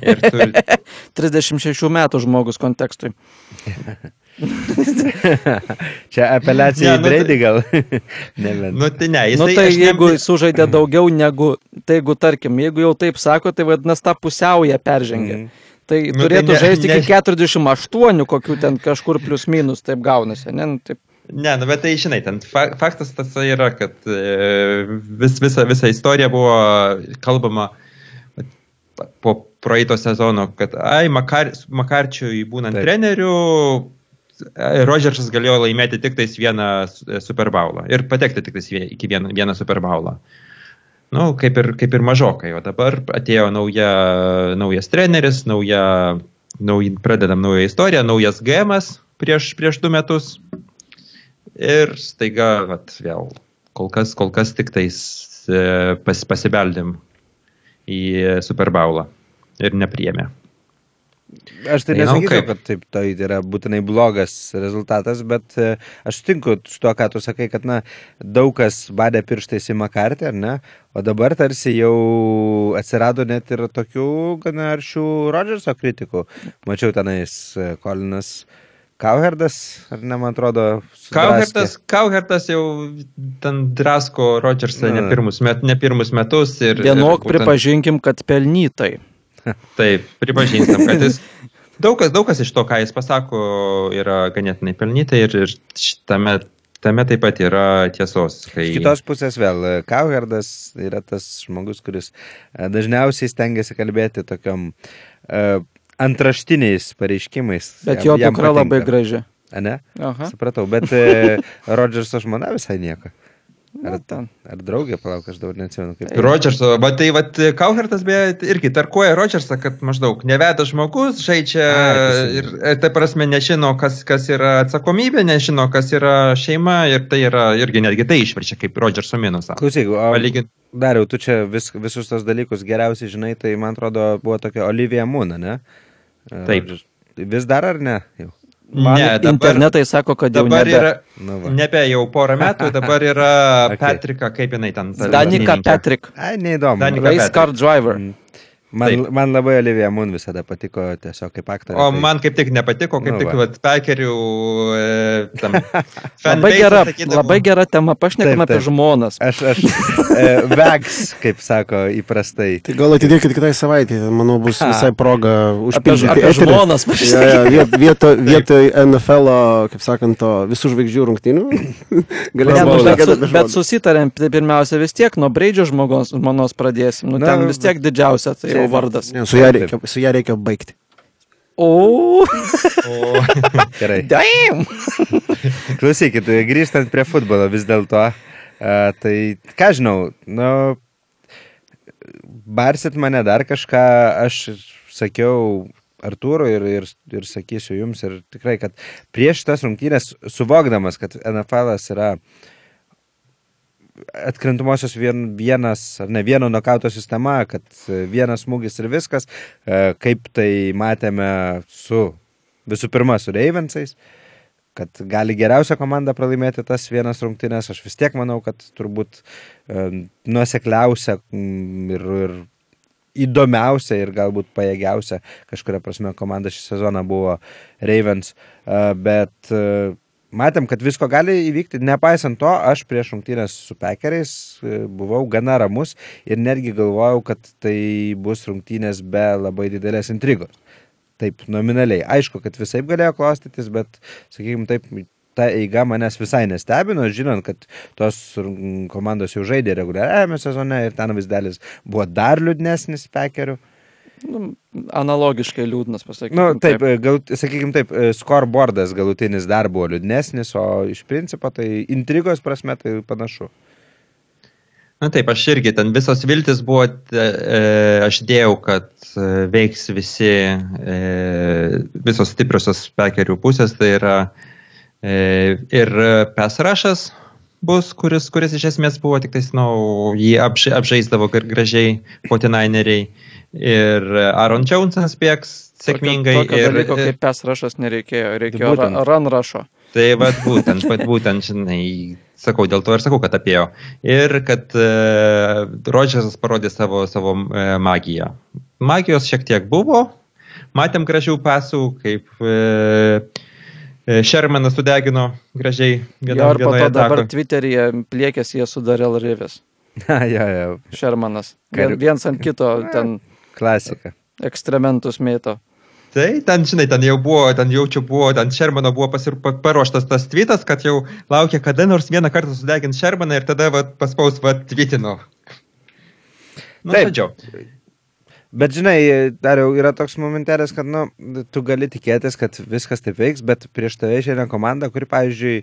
[SPEAKER 2] Ir tu,
[SPEAKER 3] 36 metų žmogus kontekstui.
[SPEAKER 1] Čia apeliacija
[SPEAKER 2] Ne,
[SPEAKER 1] į
[SPEAKER 2] nu tai-
[SPEAKER 1] Brady gal. ne, bet.
[SPEAKER 2] nu, tai ne, jisai,
[SPEAKER 3] tai
[SPEAKER 2] aš ne-
[SPEAKER 3] jeigu sužaidė daugiau negu, tai jeigu tarkim, jeigu jau taip sako, tai vadinasi tą pusiaują peržengė.
[SPEAKER 1] Mhm.
[SPEAKER 3] Tai
[SPEAKER 2] Nu, tai
[SPEAKER 3] turėtų
[SPEAKER 2] ne-
[SPEAKER 3] žaisti
[SPEAKER 2] ne-
[SPEAKER 3] iki 48, kokių ten kažkur plius minus, taip gaunasi. Ne? Nu, taip.
[SPEAKER 2] Ne, nu, bet tai žinai, ten fa faktas tas yra, kad e, vis, visa, visa istorija buvo kalbama po praeito sezono, kad ai, Makar, Makarčiui būnant
[SPEAKER 1] Taip.
[SPEAKER 2] Treneriu, Rodžersas galėjo laimėti tik tais vieną e, Super Bowlą ir patekti tik tais iki vieno, vieną Super Bowlą. Nu, kaip ir, kaip ir mažokai, o dabar atėjo nauja, naujas treneris, nauja, nauj, pradedam naują istoriją, naujas GMas prieš, prieš du metus. Ir staiga, vat, vėl, kol kas, kol kas tik tais e, pas, pasibeldėm į Super Bowlą ir nepriemė.
[SPEAKER 1] Aš tai nesakyčiau, kad taip tai yra būtinai blogas rezultatas, bet e, aš sutinku su tuo, ką tu sakai, kad na, daug kas badė pirštais į Makartį, ar ne? O dabar tarsi jau atsirado net ir tokių gana aršių Rodžerso kritikų. Mačiau tenais e, Kolinas Kauherdas, ar ne, man atrodo, sudraskė.
[SPEAKER 2] Kauhertas, Kauhertas jau ten drasko Rodžersą ne pirmus, met, ne pirmus metus. Ir,
[SPEAKER 3] Vienok
[SPEAKER 2] ir būtent-
[SPEAKER 3] pripažinkim, kad pelnytai.
[SPEAKER 2] Taip, pripažįstam, kad jis daug kas, daug kas iš to, ką jis pasako, yra ganėtinai pelnytai ir, ir šitame, tame taip pat yra tiesos. Kai...
[SPEAKER 1] Iš kitos pusės vėl, e, Kauherdas yra tas žmogus, kuris e, dažniausiai stengiasi kalbėti tokiam uh, antraštiniais pareiškimais.
[SPEAKER 3] Bet jo dukra labai graži.
[SPEAKER 1] A ne?
[SPEAKER 3] Aha.
[SPEAKER 1] Supratau, bet e, Rodžerso žmona visai nieko.
[SPEAKER 3] Na, ten.
[SPEAKER 1] Ar draugė, palauk, aš dabar neatsimenu kaip.
[SPEAKER 2] Rodžerso, bet tai vat, Kauhertas beje irgi tarkuoja Rodžersą, kad maždaug neveda žmogus, žaidžia
[SPEAKER 1] Ai,
[SPEAKER 2] ir, tai prasme, nežino, kas, kas yra atsakomybė, nežino, kas yra šeima ir tai yra irgi netgi tai išverčia kaip Rodžerso minusą.
[SPEAKER 1] Klausyk, o
[SPEAKER 2] Palygint,
[SPEAKER 1] dariau, tu čia vis, visus tos dalykus geriausiai žinai, tai man atrodo buvo tokia Olivija Mūna, ne?
[SPEAKER 2] Taip.
[SPEAKER 1] Vis dar ar ne? Jau.
[SPEAKER 3] Man
[SPEAKER 2] ne, dabar,
[SPEAKER 3] internetai sako, kad jau
[SPEAKER 2] dabar
[SPEAKER 3] nebe.
[SPEAKER 2] yra,
[SPEAKER 1] Nu va.
[SPEAKER 2] nebe jau porą metų, dabar yra
[SPEAKER 1] Okay.
[SPEAKER 2] Patrika, kaip jinai ten.
[SPEAKER 3] Danika. Patrick,
[SPEAKER 1] Ai, neįdomu.
[SPEAKER 2] Danica
[SPEAKER 3] race
[SPEAKER 2] Patrick.
[SPEAKER 3] car driver.
[SPEAKER 1] Mm. Man,
[SPEAKER 2] Taip.
[SPEAKER 1] man labai Olivija Mun visada patiko tiesiog kaip aktorė.
[SPEAKER 2] O
[SPEAKER 1] tai-
[SPEAKER 2] man kaip tik nepatiko, kaip
[SPEAKER 1] Nu
[SPEAKER 2] tik
[SPEAKER 1] va.
[SPEAKER 2] vat, pekerių. E, tam,
[SPEAKER 3] Labai gera,
[SPEAKER 2] sakydavo-
[SPEAKER 3] labai gera tema, pašnekam
[SPEAKER 1] Taip,
[SPEAKER 3] apie žmonas.
[SPEAKER 1] Aš, aš, e, vegs, kaip sako įprastai.
[SPEAKER 4] Tai gal atidėkit kitai savaitė, manau, bus visai proga
[SPEAKER 3] Apie,
[SPEAKER 4] užpildyti
[SPEAKER 3] apie
[SPEAKER 4] eterį.
[SPEAKER 3] žmonas
[SPEAKER 4] Ja,
[SPEAKER 3] pašnekam.
[SPEAKER 4] ja, viet, vieto, vietoj NFL, kaip sakant, to visų žvaigždžių rungtynių.
[SPEAKER 3] Ne,
[SPEAKER 4] Galėsim
[SPEAKER 3] nu, bet,
[SPEAKER 4] apie
[SPEAKER 3] bet susitarėm, tai pirmiausia vis tiek nuo Breidžio žmogaus žmonos pradėsim. Nu,
[SPEAKER 1] Na,
[SPEAKER 3] ten vis tiek didžiausia tai jau
[SPEAKER 1] čia-
[SPEAKER 3] vardas.
[SPEAKER 4] Ne, su ją reikia, su ją reikia baigti.
[SPEAKER 3] O,
[SPEAKER 2] O,
[SPEAKER 1] Gerai.
[SPEAKER 3] damn!
[SPEAKER 1] Klausykit, grįžtant prie futbolo vis dėlto, a, tai ką žinau, nu, barsit mane dar kažką, aš sakiau Artūrui ir, ir, ir sakysiu jums ir tikrai, kad prieš tas rungtynės, suvokdamas, kad NFL yra atkrintamosios vien, vienas, ar ne vieno nokauto sistema, kad e, vienas smūgis ir viskas, e, kaip tai matėme su, visų pirma, su Ravensais, kad gali geriausia komanda pralaimėti tas vienas rungtynės, aš vis tiek manau, kad turbūt e, nuosekliausia mm, ir, ir įdomiausia ir galbūt pajėgiausia kažkuria prasme komanda šį sezoną buvo Ravens, bet matėm, kad visko gali įvykti, nepaisant to, aš prieš rungtynės su Pekeriais e, buvau gana ramus ir netgi galvojau, kad tai bus rungtynės be labai didelės intrigos. Taip, nominaliai. Aišku, kad visai galėjo klostytis, bet, sakykime, taip, ta eiga manęs visai nestebino, žinant, kad tos komandos jau žaidė reguliariajame sezone ir ten vaizdelis buvo dar liūdnesnis pekerių.
[SPEAKER 3] Nu, analogiškai liūdnas pasakyti.
[SPEAKER 1] Na, nu, taip, gal, sakykime taip, e, scoreboardas galutinis dar buvo liūdnesnis, o iš principo tai intrigos prasme tai panašu.
[SPEAKER 2] Na taip, aš irgi ten visos viltis buvo, e, aš dėjau, kad e, veiks visi, e, visos stipriosios pekerių pusės, tai yra e, ir pesrašas bus, kuris, kuris iš esmės buvo tik tais, na, nu, jį apž, apžaisdavo ir gražiai potinaineriai. Ir Aaron Jonesas bėgs sėkmingai.
[SPEAKER 3] Tokio
[SPEAKER 2] ir,
[SPEAKER 3] dalyko kaip pes rašas nereikėjo, reikėjo
[SPEAKER 1] būtent.
[SPEAKER 3] run rašo.
[SPEAKER 2] Tai vad būtent, vat būtent, žinai, sakau, dėl to ir sakau, kad apėjo. Ir kad uh, Rodžersas parodė savo, savo uh, magiją. Magijos šiek tiek buvo, matėm gražių pasų, kaip uh, Shermanas sudegino gražiai vieną,
[SPEAKER 3] to
[SPEAKER 2] vienoje
[SPEAKER 3] dabar. Twitteryje pliekėsi jie su Darel Rivis.
[SPEAKER 1] ja, ja,
[SPEAKER 3] Shermanas.
[SPEAKER 1] Kar-
[SPEAKER 3] Vien, viens ant kito ten
[SPEAKER 1] klasika.
[SPEAKER 3] ekstrementus mėto.
[SPEAKER 2] Tai ten, žinai, ten jau buvo, ten jau čia buvo, ten Shermano buvo pasir, pa- paruoštas tas tvitas, kad jau laukia kada nors vieną kartą sudegins Shermaną ir tada va, paspaus va tvitino. Nu,
[SPEAKER 1] Taip.
[SPEAKER 2] žodžiu.
[SPEAKER 1] Bet žinai, dar jau yra toks momentelis, kad, nu, tu gali tikėtis, kad viskas taip veiks, bet prieš tave išeina komanda, kuri, pavyzdžiui,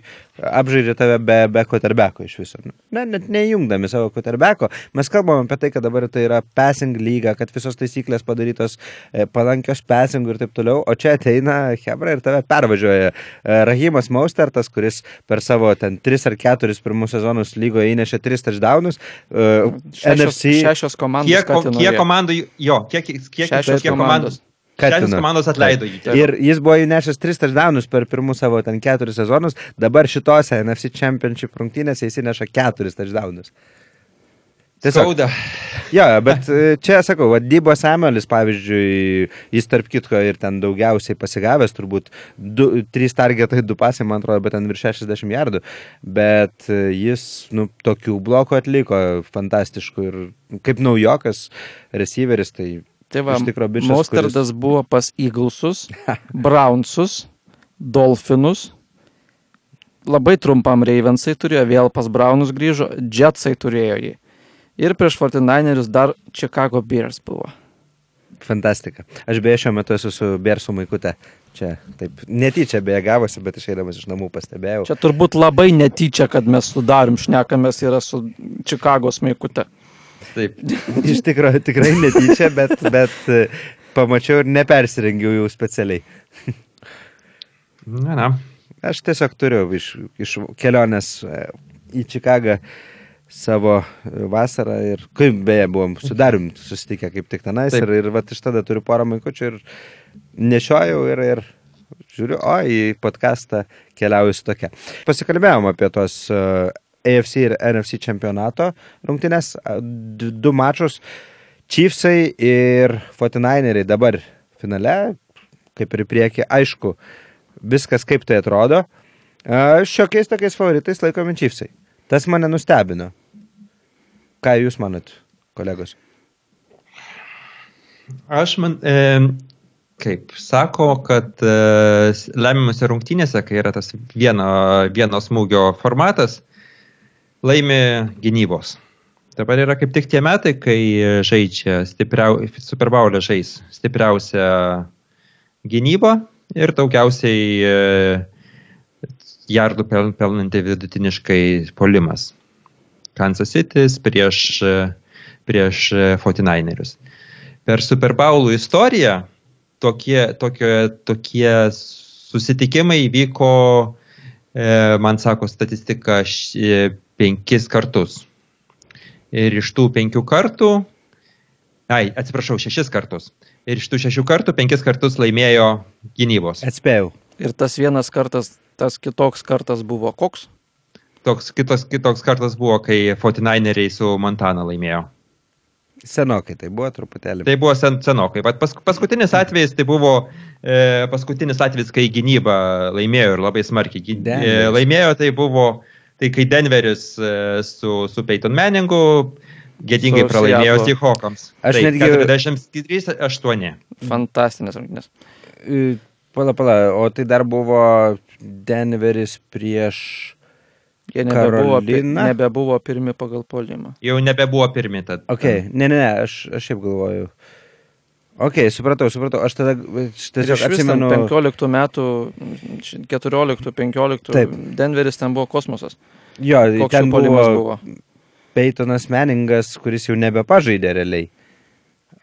[SPEAKER 1] apžaidžia tave be, be koterbeko iš viso. Ne, net neįjungdami savo koterbeko. Mes kalbam apie tai, kad dabar tai yra passing lyga, kad visos taisyklės padarytos e, palankios passing ir taip toliau, o čia ateina Hebra ir tave pervažiuoja. E, Rahimas Maustertas, kuris per savo ten 3 ar 4 pirmus sezonus lygoje įnešė 3 touchdownus. E,
[SPEAKER 3] Šešios,
[SPEAKER 1] NFC
[SPEAKER 3] šešios komandos.
[SPEAKER 2] Kiek, kiek komandų, jo, kiek, kiek,
[SPEAKER 3] Šešios
[SPEAKER 2] kiek
[SPEAKER 3] komandos.
[SPEAKER 2] Šešios
[SPEAKER 1] Katino.
[SPEAKER 2] komandos atleido jį.
[SPEAKER 3] Taip.
[SPEAKER 1] Ir jis buvo įnešęs 3 touchdownus per pirmus savo ten 4 sezonus, dabar šitose NFC Championship rungtynėse jis įneša 4 touchdownus. Tiesiog.
[SPEAKER 2] Skauda.
[SPEAKER 1] Jo, bet e, čia sakau, Dybo Samuelis, pavyzdžiui, jis tarp kitko ir ten daugiausiai pasigavęs, turbūt 3 targetai, 2 pasai, man atrodo, bet ten virš 60 jardų, bet e, jis, nu, tokių blokų atliko fantastiškų ir kaip naujokas receiveris, tai
[SPEAKER 3] Tai va,
[SPEAKER 1] iš tikro bičias,
[SPEAKER 3] Mosterdas buvo pas Eaglesus, Brownsus, Dolphinus. Labai trumpam Ravensai turėjo, vėl pas Brownus grįžo, Jetsai turėjo jį. Ir prieš 49erius dar Chicago Bears buvo.
[SPEAKER 1] Fantastika. Aš beje šiuo metu esu su Bersų maikute. Čia taip, netyčia beje gavosi, bet išeidamas iš namų pastebėjau.
[SPEAKER 3] Čia turbūt labai netyčia, kad mes sudarim šnekamės yra su Čikagos maikute.
[SPEAKER 2] Taip.
[SPEAKER 1] Iš tikrųjų, tikrai netyčia, bet, bet e, pamačiau ir nepersirengiau jau specialiai.
[SPEAKER 2] Na, na.
[SPEAKER 1] Aš tiesiog turiu iš, iš kelionės e, į Čikagą savo e, vasarą ir kaip beje buvom sudarim susitikę kaip tik tenais
[SPEAKER 2] Taip.
[SPEAKER 1] ir, ir vat iš tada turiu porą maikučių ir nešiojau ir, ir žiūriu, o į podcastą keliauju su tokia. Pasikalbėjom apie tos uh, AFC ir NFC čempionato rungtynės, du mačus. Chiefsai ir 49eriai dabar finale, kaip ir į priekį, aišku, viskas kaip tai atrodo. A, Šiokiais tokiais favoritais laikomi Chiefsai. Tas mane nustebino. Ką jūs manot, kolegos?
[SPEAKER 2] Aš man, e, kaip sako, kad e, lemiamose rungtynėse, kai yra tas vieno, vieno smūgio formatas, laimi gynybos. Dabar yra kaip tik tie metai, kai žaidžia stipriau, Super Bowl'e žais stipriausia gynyba ir daugiausiai e, jardų pel, pelnanti vidutiniškai polimas. Kansas City prieš, prieš e, 49erius. Per Super Bowlų istoriją tokie, tokie, tokie susitikimai vyko, e, man sako statistika, e, penkis kartus. Ir iš tų penkių kartų, ai, atsiprašau, šešis kartus. Ir iš tų šešių kartų penkis kartus laimėjo gynybos.
[SPEAKER 1] Atspėjau.
[SPEAKER 3] Ir tas vienas kartas, tas kitoks kartas buvo koks?
[SPEAKER 2] Toks kitos, kitoks kartas buvo, kai 49eriai su Montana laimėjo.
[SPEAKER 1] Senokai tai buvo truputėlį.
[SPEAKER 2] Tai buvo sen, senokai. Pas, paskutinis atvejis tai buvo e, paskutinis atvejis, kai gynyba laimėjo ir labai smarkiai. Gy- E, laimėjo tai buvo, tai kai Denveris e, su, su Peyton Manningu gėdingai pralaimėjo. Seahawkams.
[SPEAKER 1] Aš
[SPEAKER 2] tai
[SPEAKER 1] netgi-
[SPEAKER 2] 43-8.
[SPEAKER 3] Fantastinės rungtynės.
[SPEAKER 1] Pala, pala, o tai dar buvo Denveris prieš...
[SPEAKER 3] Jie nebebuvo,
[SPEAKER 1] Karolina?
[SPEAKER 3] nebebuvo pirmi pagal polimą.
[SPEAKER 2] Jau nebebuvo pirmi. Tad,
[SPEAKER 1] Ok, ne, ne, ne, aš, aš šiaip galvoju. Ok, supratau, supratau. Aš tada aš tiesiog atsimenu.
[SPEAKER 3] 15 metų, 14-15,
[SPEAKER 1] Taip.
[SPEAKER 3] Denveris ten buvo kosmosas.
[SPEAKER 1] Jo,
[SPEAKER 3] Koks
[SPEAKER 1] ten
[SPEAKER 3] jų puolimas
[SPEAKER 1] buvo,
[SPEAKER 3] buvo?
[SPEAKER 1] Peytonas Meningas, kuris jau nebepažaidė realiai.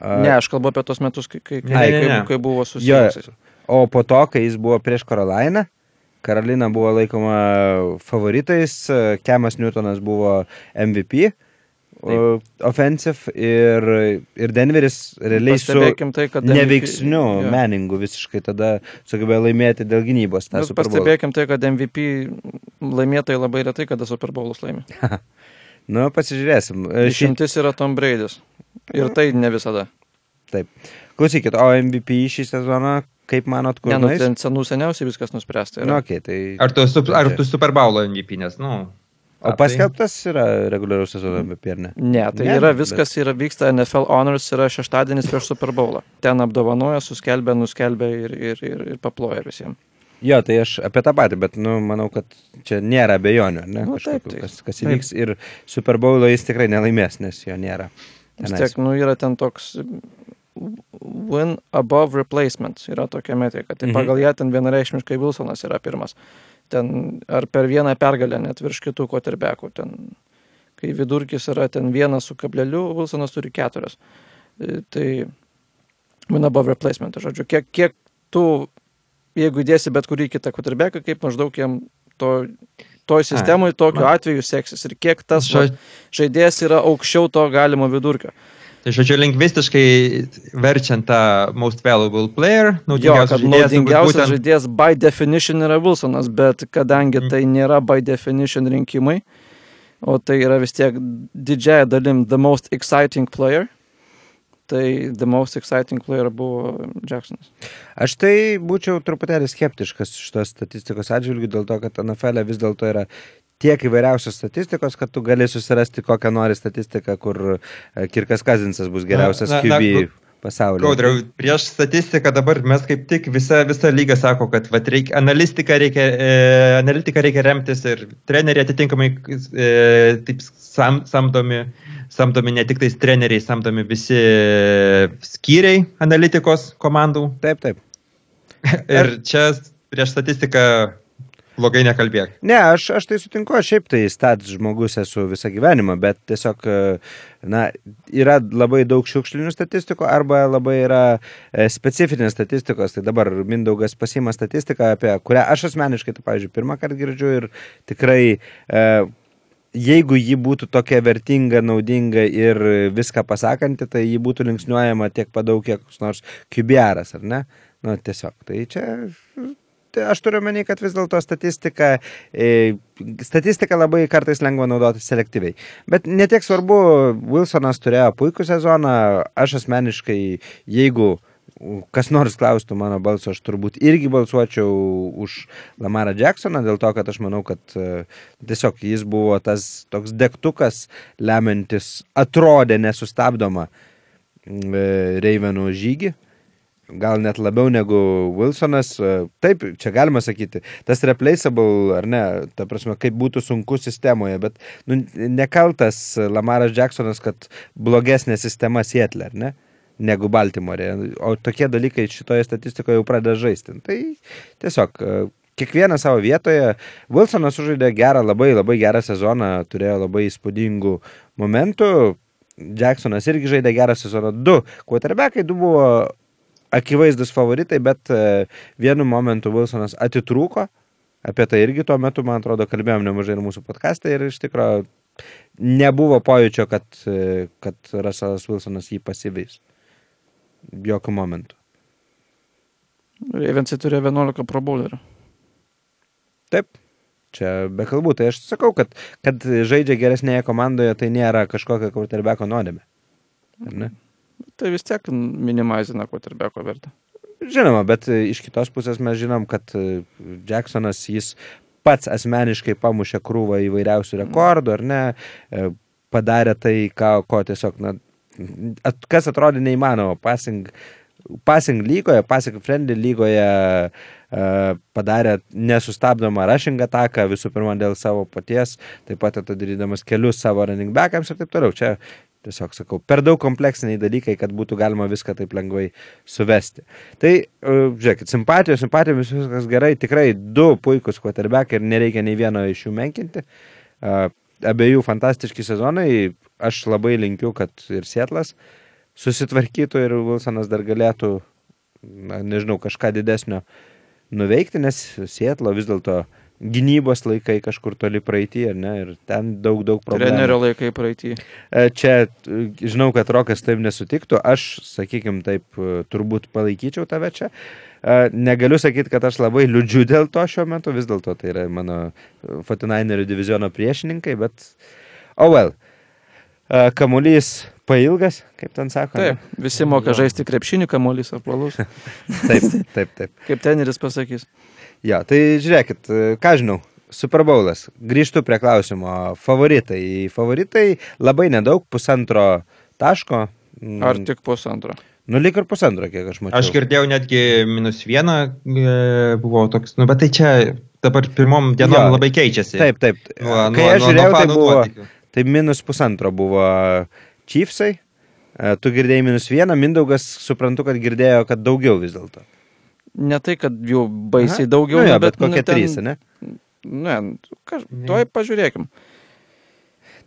[SPEAKER 1] A,
[SPEAKER 3] Ne, aš kalbu apie tos metus, kai, kai,
[SPEAKER 2] Ne,
[SPEAKER 3] kai,
[SPEAKER 2] ne, ne, ne.
[SPEAKER 3] kai, kai buvo
[SPEAKER 1] Jo,
[SPEAKER 3] susijusios.
[SPEAKER 1] o po to, kai jis buvo prieš Karolainą, Karolina buvo laikoma favoritais, Kemas Newtonas buvo MVP. o, Offensive ir, ir Denveris realiai su
[SPEAKER 3] Pastebėkim tai, kad MVP
[SPEAKER 1] neveiksniu
[SPEAKER 3] jo.
[SPEAKER 1] meningu visiškai tada sugebėjo laimėti dėl gynybos. Bowl.
[SPEAKER 3] Pastebėkim tai, kad MVP laimėtojai labai retai, kada Super Bowlus laimi.
[SPEAKER 1] Nu, pasižiūrėsim. E, Šį,
[SPEAKER 3] Išimtis yra Tom Braidis. Ir tai ne visada.
[SPEAKER 1] taip. Klausykit, o MVP šį sezoną, kaip manot, kur
[SPEAKER 3] Ne, nu, ten senų seniausiai viskas nuspręsta.
[SPEAKER 1] Nu, okay, tai...
[SPEAKER 2] Ar tu, ar tu Super Bowl MVP, nes, nu,
[SPEAKER 1] O
[SPEAKER 2] A, tai-
[SPEAKER 1] paskelbtas yra reguliaraus sezono apie ne?
[SPEAKER 3] Ne, tai
[SPEAKER 1] Ne,
[SPEAKER 3] ne, yra
[SPEAKER 1] bet-
[SPEAKER 3] viskas, yra vyksta NFL Honors, yra šeštadienis prieš Super Bowlą. Ten apdovanoja, suskelbė, nuskelbė ir, ir, ir, ir paploja visiems.
[SPEAKER 1] Jo, tai aš apie tą patį, bet, nu, manau, kad čia nėra abejonių, ne?
[SPEAKER 3] Nu, taip, tai-
[SPEAKER 1] kas, kas įvyks. Ir Super Bowlo jis tikrai nelaimės, nes jo nėra.
[SPEAKER 3] Vis tiek, nu, yra ten toks win above replacement, yra tokia metrika. Tai
[SPEAKER 1] Mhm.
[SPEAKER 3] pagal ją ten vienareikšmiškai Wilsonas yra pirmas. Ten ar per vieną pergalę net virš kitų koterbekų. Ten, kai vidurkis yra ten vienas su kableliu, Wilsonas turi keturias. E, Tai win above replacement, žodžiu, kiek, kiek tu, jeigu įdėsi bet kurį kitą koterbeką, kaip maždaug jam to, toj sistemoje tokiu atveju seksis ir kiek tas žaidėjas yra aukščiau to galimo vidurkio.
[SPEAKER 2] Tai žodžiu, lingvistiškai verčiant tą most valuable player,
[SPEAKER 3] Jo,
[SPEAKER 2] naudingiausias
[SPEAKER 3] kad
[SPEAKER 2] žaidėjas,
[SPEAKER 3] naudingiausias
[SPEAKER 2] būtent-
[SPEAKER 3] žaidėjas by definition yra Wilsonas, bet kadangi
[SPEAKER 2] Mhm.
[SPEAKER 3] tai nėra by definition rinkimai, o tai yra vis tiek didžiaja dalim the most exciting player, tai the most exciting player buvo Jacksonas.
[SPEAKER 1] Aš tai būčiau truputėlį skeptiškas šitos statistikos atžvilgių dėl to, kad NFL e vis dėlto yra tiek įvairiausios statistikos, kad tu gali susirasti kokią nori statistiką, kur e, Kirkas Kazinsas bus geriausias QB pasaulyje.
[SPEAKER 2] Gaudriau, prieš statistiką dabar mes kaip tik visa, visa lyga sako, kad vat, reikia, analitika reikia, e, analitiką reikia remtis ir treneriai atitinkamai e, taip sam, samdomi, samdomi ne tik tais treneriai, samdomi visi skyriai analitikos komandų.
[SPEAKER 1] Taip, taip.
[SPEAKER 2] Ir čia prieš statistiką blogai nekalbėk.
[SPEAKER 1] Ne, aš, aš tai sutinku, aš šiaip tai stats žmogus esu visą gyvenimą, bet tiesiog, e, na, yra labai daug šiukšlinių statistikų arba labai yra e, specifinės statistikos. Tai dabar Mindaugas pasima statistiką, apie kurią aš asmeniškai, tai, pavyzdžiui, pirmą kartą girdžiu ir tikrai, e, jeigu ji būtų tokia vertinga, naudinga ir viską pasakanti, tai ji būtų linksniuojama tiek padaug, kiek nors kibiaras, ar ne? Nu, tiesiog, tai čia aš turiu menį, kad vis dėlto statistika, e, statistika labai kartais lengva naudoti selektyviai. Bet netiek svarbu, Wilsonas turėjo puikų sezoną, aš asmeniškai, jeigu kas nors klaustų mano balso, aš turbūt irgi balsuočiau už Lamarą Jacksoną, dėl to, kad aš manau, kad e, tiesiog jis buvo tas toks degtukas, lemiantis, atrodė nesustabdoma e, Reivenų žygį gal net labiau negu Wilsonas. Taip, čia galima sakyti, tas replaceable, ar ne, ta prasme, kaip būtų sunku sistemoje, bet nu, nekaltas Lamaras Jacksonas, kad blogesnė sistema Sietlė, ar ne, negu Baltimorė. O tokie dalykai šitoje statistikoje jau pradeda žaisti. Tai tiesiog kiekvieną savo vietoje. Wilsonas sužaidė gerą, labai labai gerą sezoną, turėjo labai įspūdingų momentų. Jacksonas irgi žaidė gerą sezoną. Du quarterbackai, du buvo akivaizdus favoritai, bet e, vienu momentu Wilsonas atitrūko. Apie tai irgi tuo metu, man atrodo, kalbėjom nemažai ir mūsų podcast'e ir iš tikrųjų nebuvo pojūčio, kad, e, kad Russellas Wilsonas jį pasivys. Jokių momentų.
[SPEAKER 3] Ravensai turėjo 11 probowlerių.
[SPEAKER 1] Taip, čia be kalbų. Tai aš sakau, kad, kad žaidžia geresnėje komandoje, tai nėra kažkokia quarterbacko nuodėmė. Ar ne?
[SPEAKER 3] Tai vis tiek minimizina quarterbacko vertę.
[SPEAKER 1] Žinoma, bet e, iš kitos pusės mes žinom, kad e, Jacksonas jis pats asmeniškai pamušė krūvą įvairiausių rekordų, ar ne, E, padarė tai, ką, ko tiesiog, na, at, kas atrodė neįmanoma, passing, passing lygoje, passing friendly lygoje uh, padarė nesustabdomą rushing ataką, visų pirma dėl savo paties, taip pat atidarydamas kelius savo running backams ir taip toliau. Čia tiesiog sakau, per daug kompleksiniai dalykai, kad būtų galima viską taip lengvai suvesti. Tai, uh, žiūrėkit, simpatijos, simpatijomis viskas gerai, tikrai du puikūs quarterbackai ir nereikia nei vieno iš jų menkinti. Uh, abiejų fantastiški sezonai, aš labai linkiu, kad ir Sietlas susitvarkytų ir Wilsonas dar galėtų, na, nežinau, kažką didesnio nuveikti, nes Sietlo vis dėlto gynybos laikai kažkur toli praeitį, ar ne, ir ten daug, daug problemų.
[SPEAKER 3] Trenerio laikai praeitį.
[SPEAKER 1] E, Čia e, žinau, kad Rokas taip nesutiktų, aš, sakykime, taip e, turbūt palaikyčiau tave čia. Negaliu sakyti, kad aš labai liūdžiu dėl to šiuo metu, vis dėlto tai yra mano Fortinainerių diviziono priešininkai, bet oh well. Kamuolys pailgas, kaip ten sako. ne?
[SPEAKER 3] Taip, visi moka žaisti krepšinį, kamuolys apvalus.
[SPEAKER 1] Taip, taip, taip.
[SPEAKER 3] Kaip teneris pasakys.
[SPEAKER 1] Jo, tai žiūrėkit, ką žinau. Super Bowlas. Grįžtu prie klausimo. Favoritai. Favoritai labai nedaug, pusantro taško. Mm,
[SPEAKER 3] Ar tik pusantro?
[SPEAKER 1] Nu, lik ir pusantro, kiek aš mačiau.
[SPEAKER 2] Aš girdėjau netgi minus vieną, e, buvo toks, nu, bet tai čia dabar pirmom dienom
[SPEAKER 1] Jo.
[SPEAKER 2] labai keičiasi.
[SPEAKER 1] Taip, taip.
[SPEAKER 2] Nuo-
[SPEAKER 1] Kai
[SPEAKER 2] nuo-
[SPEAKER 1] aš žiūrėjau,
[SPEAKER 2] nuo
[SPEAKER 1] tai
[SPEAKER 2] fanų
[SPEAKER 1] buvo,
[SPEAKER 2] nuotykių.
[SPEAKER 1] tai minus pusantro buvo Chiefsai. E, Tu girdėjai minus vieną, Mindaugas suprantu, kad girdėjo, kad daugiau vis dėlto.
[SPEAKER 3] Ne tai, kad jau baisiai
[SPEAKER 1] Aha.
[SPEAKER 3] daugiau,
[SPEAKER 1] nu, jo,
[SPEAKER 3] nu,
[SPEAKER 1] bet,
[SPEAKER 3] nu,
[SPEAKER 1] kokie
[SPEAKER 3] ten-
[SPEAKER 1] trys, ne?
[SPEAKER 3] Ne, kaž... tuoj pažiūrėkim.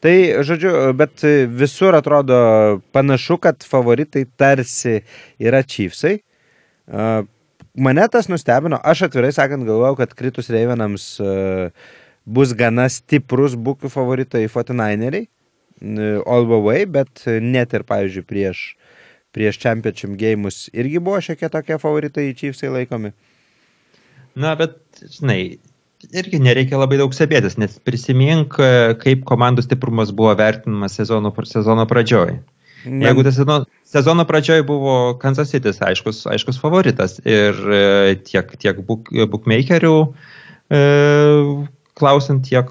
[SPEAKER 1] Tai, žodžiu, bet visur atrodo panašu, kad favoritai tarsi yra Chiefsai. Mane tas nustebino, aš atvirai sakant galvojau, kad kritus Reivenams bus gana stiprus bukių favoritai 49eriai, n- all the way, bet net ir, pavyzdžiui, prieš, prieš Championship gėjimus irgi buvo šiek tiek tokie favoritai Chiefsai laikomi.
[SPEAKER 2] Na, bet, žinai, irgi nereikia labai daug stebėtis, nes prisimink, kaip komandų stiprumas buvo vertinamas sezono, sezono pradžioj.
[SPEAKER 1] Ne-
[SPEAKER 2] Jeigu tas sezono, sezono pradžioj buvo Kansas City aiškus, aiškus favoritas ir e, tiek, tiek book, bookmakerių e, klausant, tiek,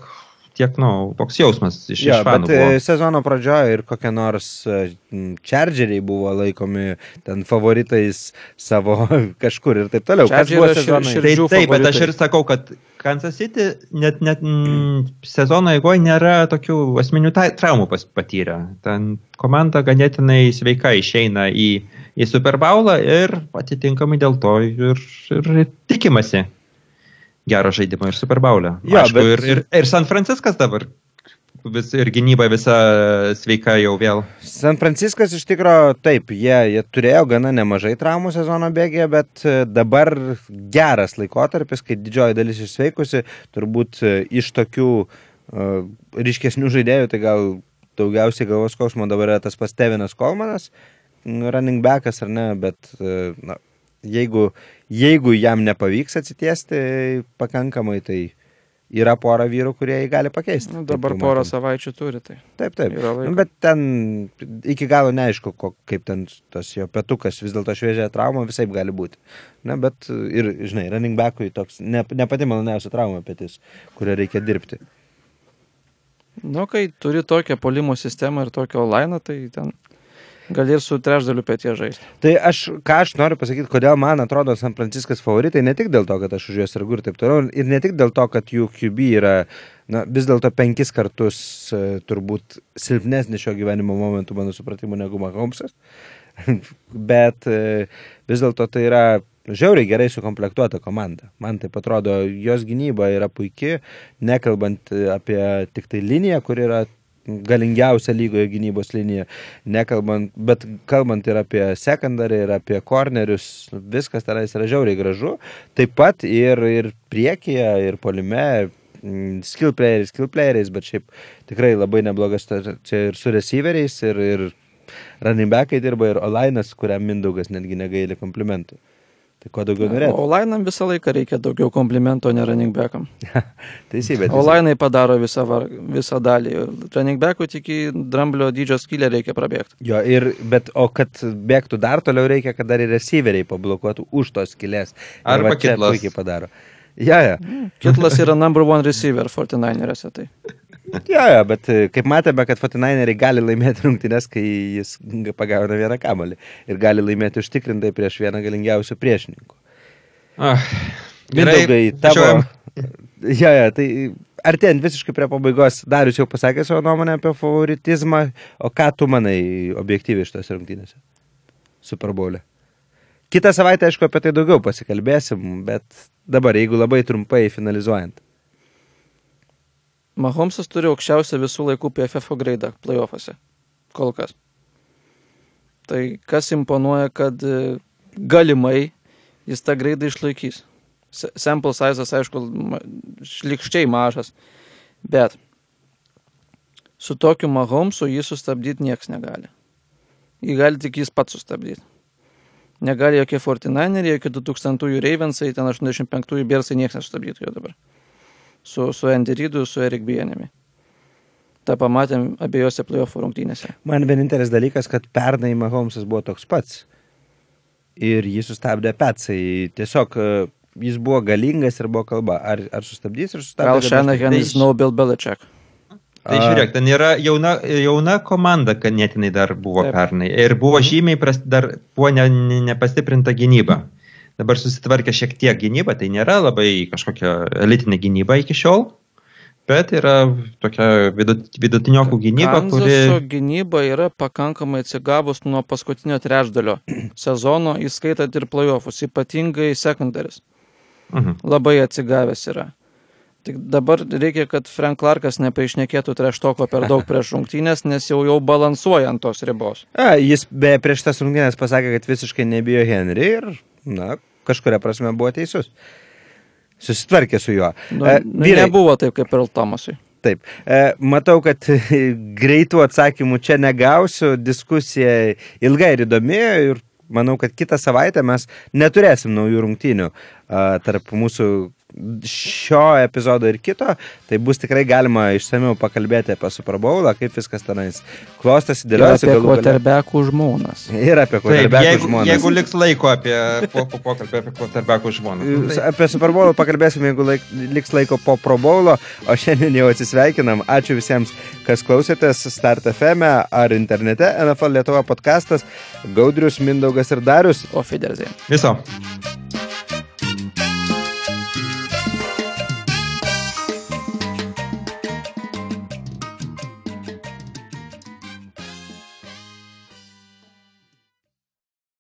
[SPEAKER 2] tiek, na, nu, toks jausmas iš,
[SPEAKER 1] Jo,
[SPEAKER 2] iš fanų
[SPEAKER 1] bet
[SPEAKER 2] buvo.
[SPEAKER 1] e, sezono pradžioje ir kokie nors e, m, Chargeriai buvo laikomi ten favoritais savo kažkur ir taip toliau. Kas buvo sezonai?
[SPEAKER 3] šir-
[SPEAKER 2] Taip, taip, bet aš ir sakau, kad Kansas City net, net mm, sezono eigoje nėra tokių asmenių tai- traumų patyrę. Ten komanda ganėtinai sveika išeina į, į Super Bowlą ir atitinkamai dėl to ir, ir tikimasi gero žaidimo ir Super Bowl'e.
[SPEAKER 1] Jo,
[SPEAKER 2] Aišku,
[SPEAKER 1] bet-
[SPEAKER 2] ir, ir, ir San Franciskas dabar vis, ir gynyba visa sveika jau vėl.
[SPEAKER 1] San Franciskas iš tikrųjų taip, jie, jie turėjo gana nemažai traumų sezono bėgėje, bet e, dabar geras laikotarpis, kai didžioji dalis išsveikusi, turbūt e, iš tokių uh, ryškesnių žaidėjų, tai gal daugiausiai galvos skausmo dabar yra tas pas Tevinas Kolmanas, running backas ar ne, bet e, na, jeigu, jeigu jam nepavyks atsitiesti pakankamai, tai yra pora vyrų, kurie jį gali pakeisti.
[SPEAKER 3] Nu, dabar porą savaičių turi. Tai.
[SPEAKER 1] Taip, taip. Nu, bet ten iki galo neaišku, ko, kaip ten tas jo petukas vis dėlto šviežia trauma visai gali būti. Na, bet ir, žinai, running backui toks ne, ne pati maloniausia trauma petis, kurią reikia dirbti.
[SPEAKER 3] Nu, kai turi tokią polimo sistemą ir tokią lainą, tai ten gali ir su trečdaliu pėtie žaisti.
[SPEAKER 1] Tai aš, ką aš noriu pasakyti, kodėl man atrodo San Franciskas favoritai, ne tik dėl to, kad aš už juos sargu ir taip toliau, ir ne tik dėl to, kad jų QB yra na, vis dėlto penkis kartus e, turbūt silpnesnis šio gyvenimo momentų, mano supratimu, negu Mahomesas, bet e, vis dėlto tai yra žiauriai gerai sukomplektuota komanda. Man tai atrodo, jos gynyba yra puikia, nekalbant e, apie tik tai liniją, kur yra galingiausia lygoje gynybos linija, nekalbant, bet kalbant ir apie sekundarį, ir apie kornerius, viskas tenais yra žiauriai gražu. Taip pat ir, ir priekyje, ir polime, mm, skill playeriais, skill playeriais, bet šiaip tikrai labai neblogas čia ir su receiveriais, ir, ir running backai dirba, ir Olainas, kuriam Mindaugas netgi negaili komplimentų. Tai ko daugiau norėtų?
[SPEAKER 3] O lainam visą laiką reikia daugiau komplimento, ne running backam.
[SPEAKER 1] Teisybė.
[SPEAKER 3] O lainai padaro visą, var, visą dalį. Running backų tik į dramblio dydžio skylę reikia prabėgti.
[SPEAKER 1] Jo, ir, bet, o kad bėgtų dar toliau reikia, kad dar ir receiveriai pablokuotų už tos skilės. Ir
[SPEAKER 2] Arba
[SPEAKER 1] va čia
[SPEAKER 2] Kitlas.
[SPEAKER 1] puikiai padaro. Ja, ja.
[SPEAKER 3] Kitlas yra number one receiver 49erėse. Tai.
[SPEAKER 1] Ja, ja, bet e, kaip matėme, kad 49eriai gali laimėti rungtynes, kai jis pagauna vieną kamalį. Ir gali laimėti užtikrintai prieš vieną galingiausių priešininkų.
[SPEAKER 2] Ah,
[SPEAKER 1] Mindaugai, tavo. Ja, ja, tai artėjant visiškai prie pabaigos, Darius jau pasakė savo nuomonę apie favoritizmą, o ką tu manai objektyviai iš tos rungtynėse? Superbolė. Kitą savaitę, aišku, apie tai daugiau pasikalbėsim, bet dabar, jeigu labai trumpai finalizuojant.
[SPEAKER 3] Mahomesas turi aukščiausią visų laikų PFF graidą playoffuose. Kol kas. Tai kas imponuoja, kad e, galimai jis tą graidą išlaikys. Sample sizas, aišku, šlikščiai mažas, bet su tokiu Mahomesu jį sustabdyti niekas negali. Jį gali tik jis pats sustabdyti. Negali jokie 49, jokie 2000 Ravensai, ten 85 Bersai niekas nesustabdytų jo dabar su, su Andy Reidu, su Erik Bienimi. Ta pamatėm abiejose playoff rungtynėse.
[SPEAKER 1] Man vienintelis dalykas, kad pernai Mahomesas buvo toks pats. Ir jį sustabdė Petsai. Tiesiog, e, jis buvo galingas ir buvo kalba. Ar, ar sustabdys, ar sustabdys?
[SPEAKER 3] Gal Shanahanas
[SPEAKER 2] Tai-
[SPEAKER 3] no Bill Belichick.
[SPEAKER 2] Tai žiūrėk, ten yra jauna, jauna komanda, ganėtinai dar buvo
[SPEAKER 3] Taip.
[SPEAKER 2] Pernai. Ir buvo žymiai, pras, dar buvo ne, ne, nepastiprinta gynyba. Dabar susitvarkė šiek tiek gynyba, tai nėra labai kažkokia elitinė gynyba iki šiol, bet yra tokia vidut, vidutiniokų gynyba,
[SPEAKER 3] Kanzaso
[SPEAKER 2] kuri...
[SPEAKER 3] gynyba yra pakankamai atsigavus nuo paskutinio trečdalio sezono, įskaitant ir playoffus, ypatingai sekundaris.
[SPEAKER 2] Mhm.
[SPEAKER 3] Labai atsigavęs yra. Tik dabar reikia, kad Frank Clarkas nepaišnekėtų treštoko per daug prieš rungtynės, nes jau jau balansuoja ant tos ribos.
[SPEAKER 1] A, jis be prieš tas rungtynės pasakė, kad visiškai nebijo Henry ir, na, kažkuria prasme buvo teisus. Susitvarkė su juo.
[SPEAKER 3] Nu,
[SPEAKER 1] E, vyrai,
[SPEAKER 3] nebuvo taip kaip ir Tomasui.
[SPEAKER 1] Taip. E, matau, kad greitų atsakymų čia negausiu. Diskusija ilga ir įdomi ir manau, kad kitą savaitę mes neturėsim naujų rungtynių a, tarp mūsų šio epizodo ir kito. Tai bus tikrai galima išsamiau pakalbėti apie Super Bowlą, kaip viskas tenais klostosi,
[SPEAKER 3] Ir
[SPEAKER 1] dėliojasi.
[SPEAKER 3] apie
[SPEAKER 1] galų gale.
[SPEAKER 3] quarterbackų žmonas.
[SPEAKER 1] Ir apie
[SPEAKER 2] jeigu,
[SPEAKER 1] žmonas.
[SPEAKER 2] jeigu liks laiko apie po, po pokalbį apie quarterbackų žmoną. Tai,
[SPEAKER 1] Apie Super Bowl pakalbėsime, jeigu laik, liks laiko po Pro Bowlo, o šiandien jau atsisveikinam. Ačiū visiems, kas klausėtės Start FM ar internete NFL Lietuva podcastas. Gaudrius, Mindaugas ir Darius.
[SPEAKER 3] O Fiderzė.
[SPEAKER 2] viso.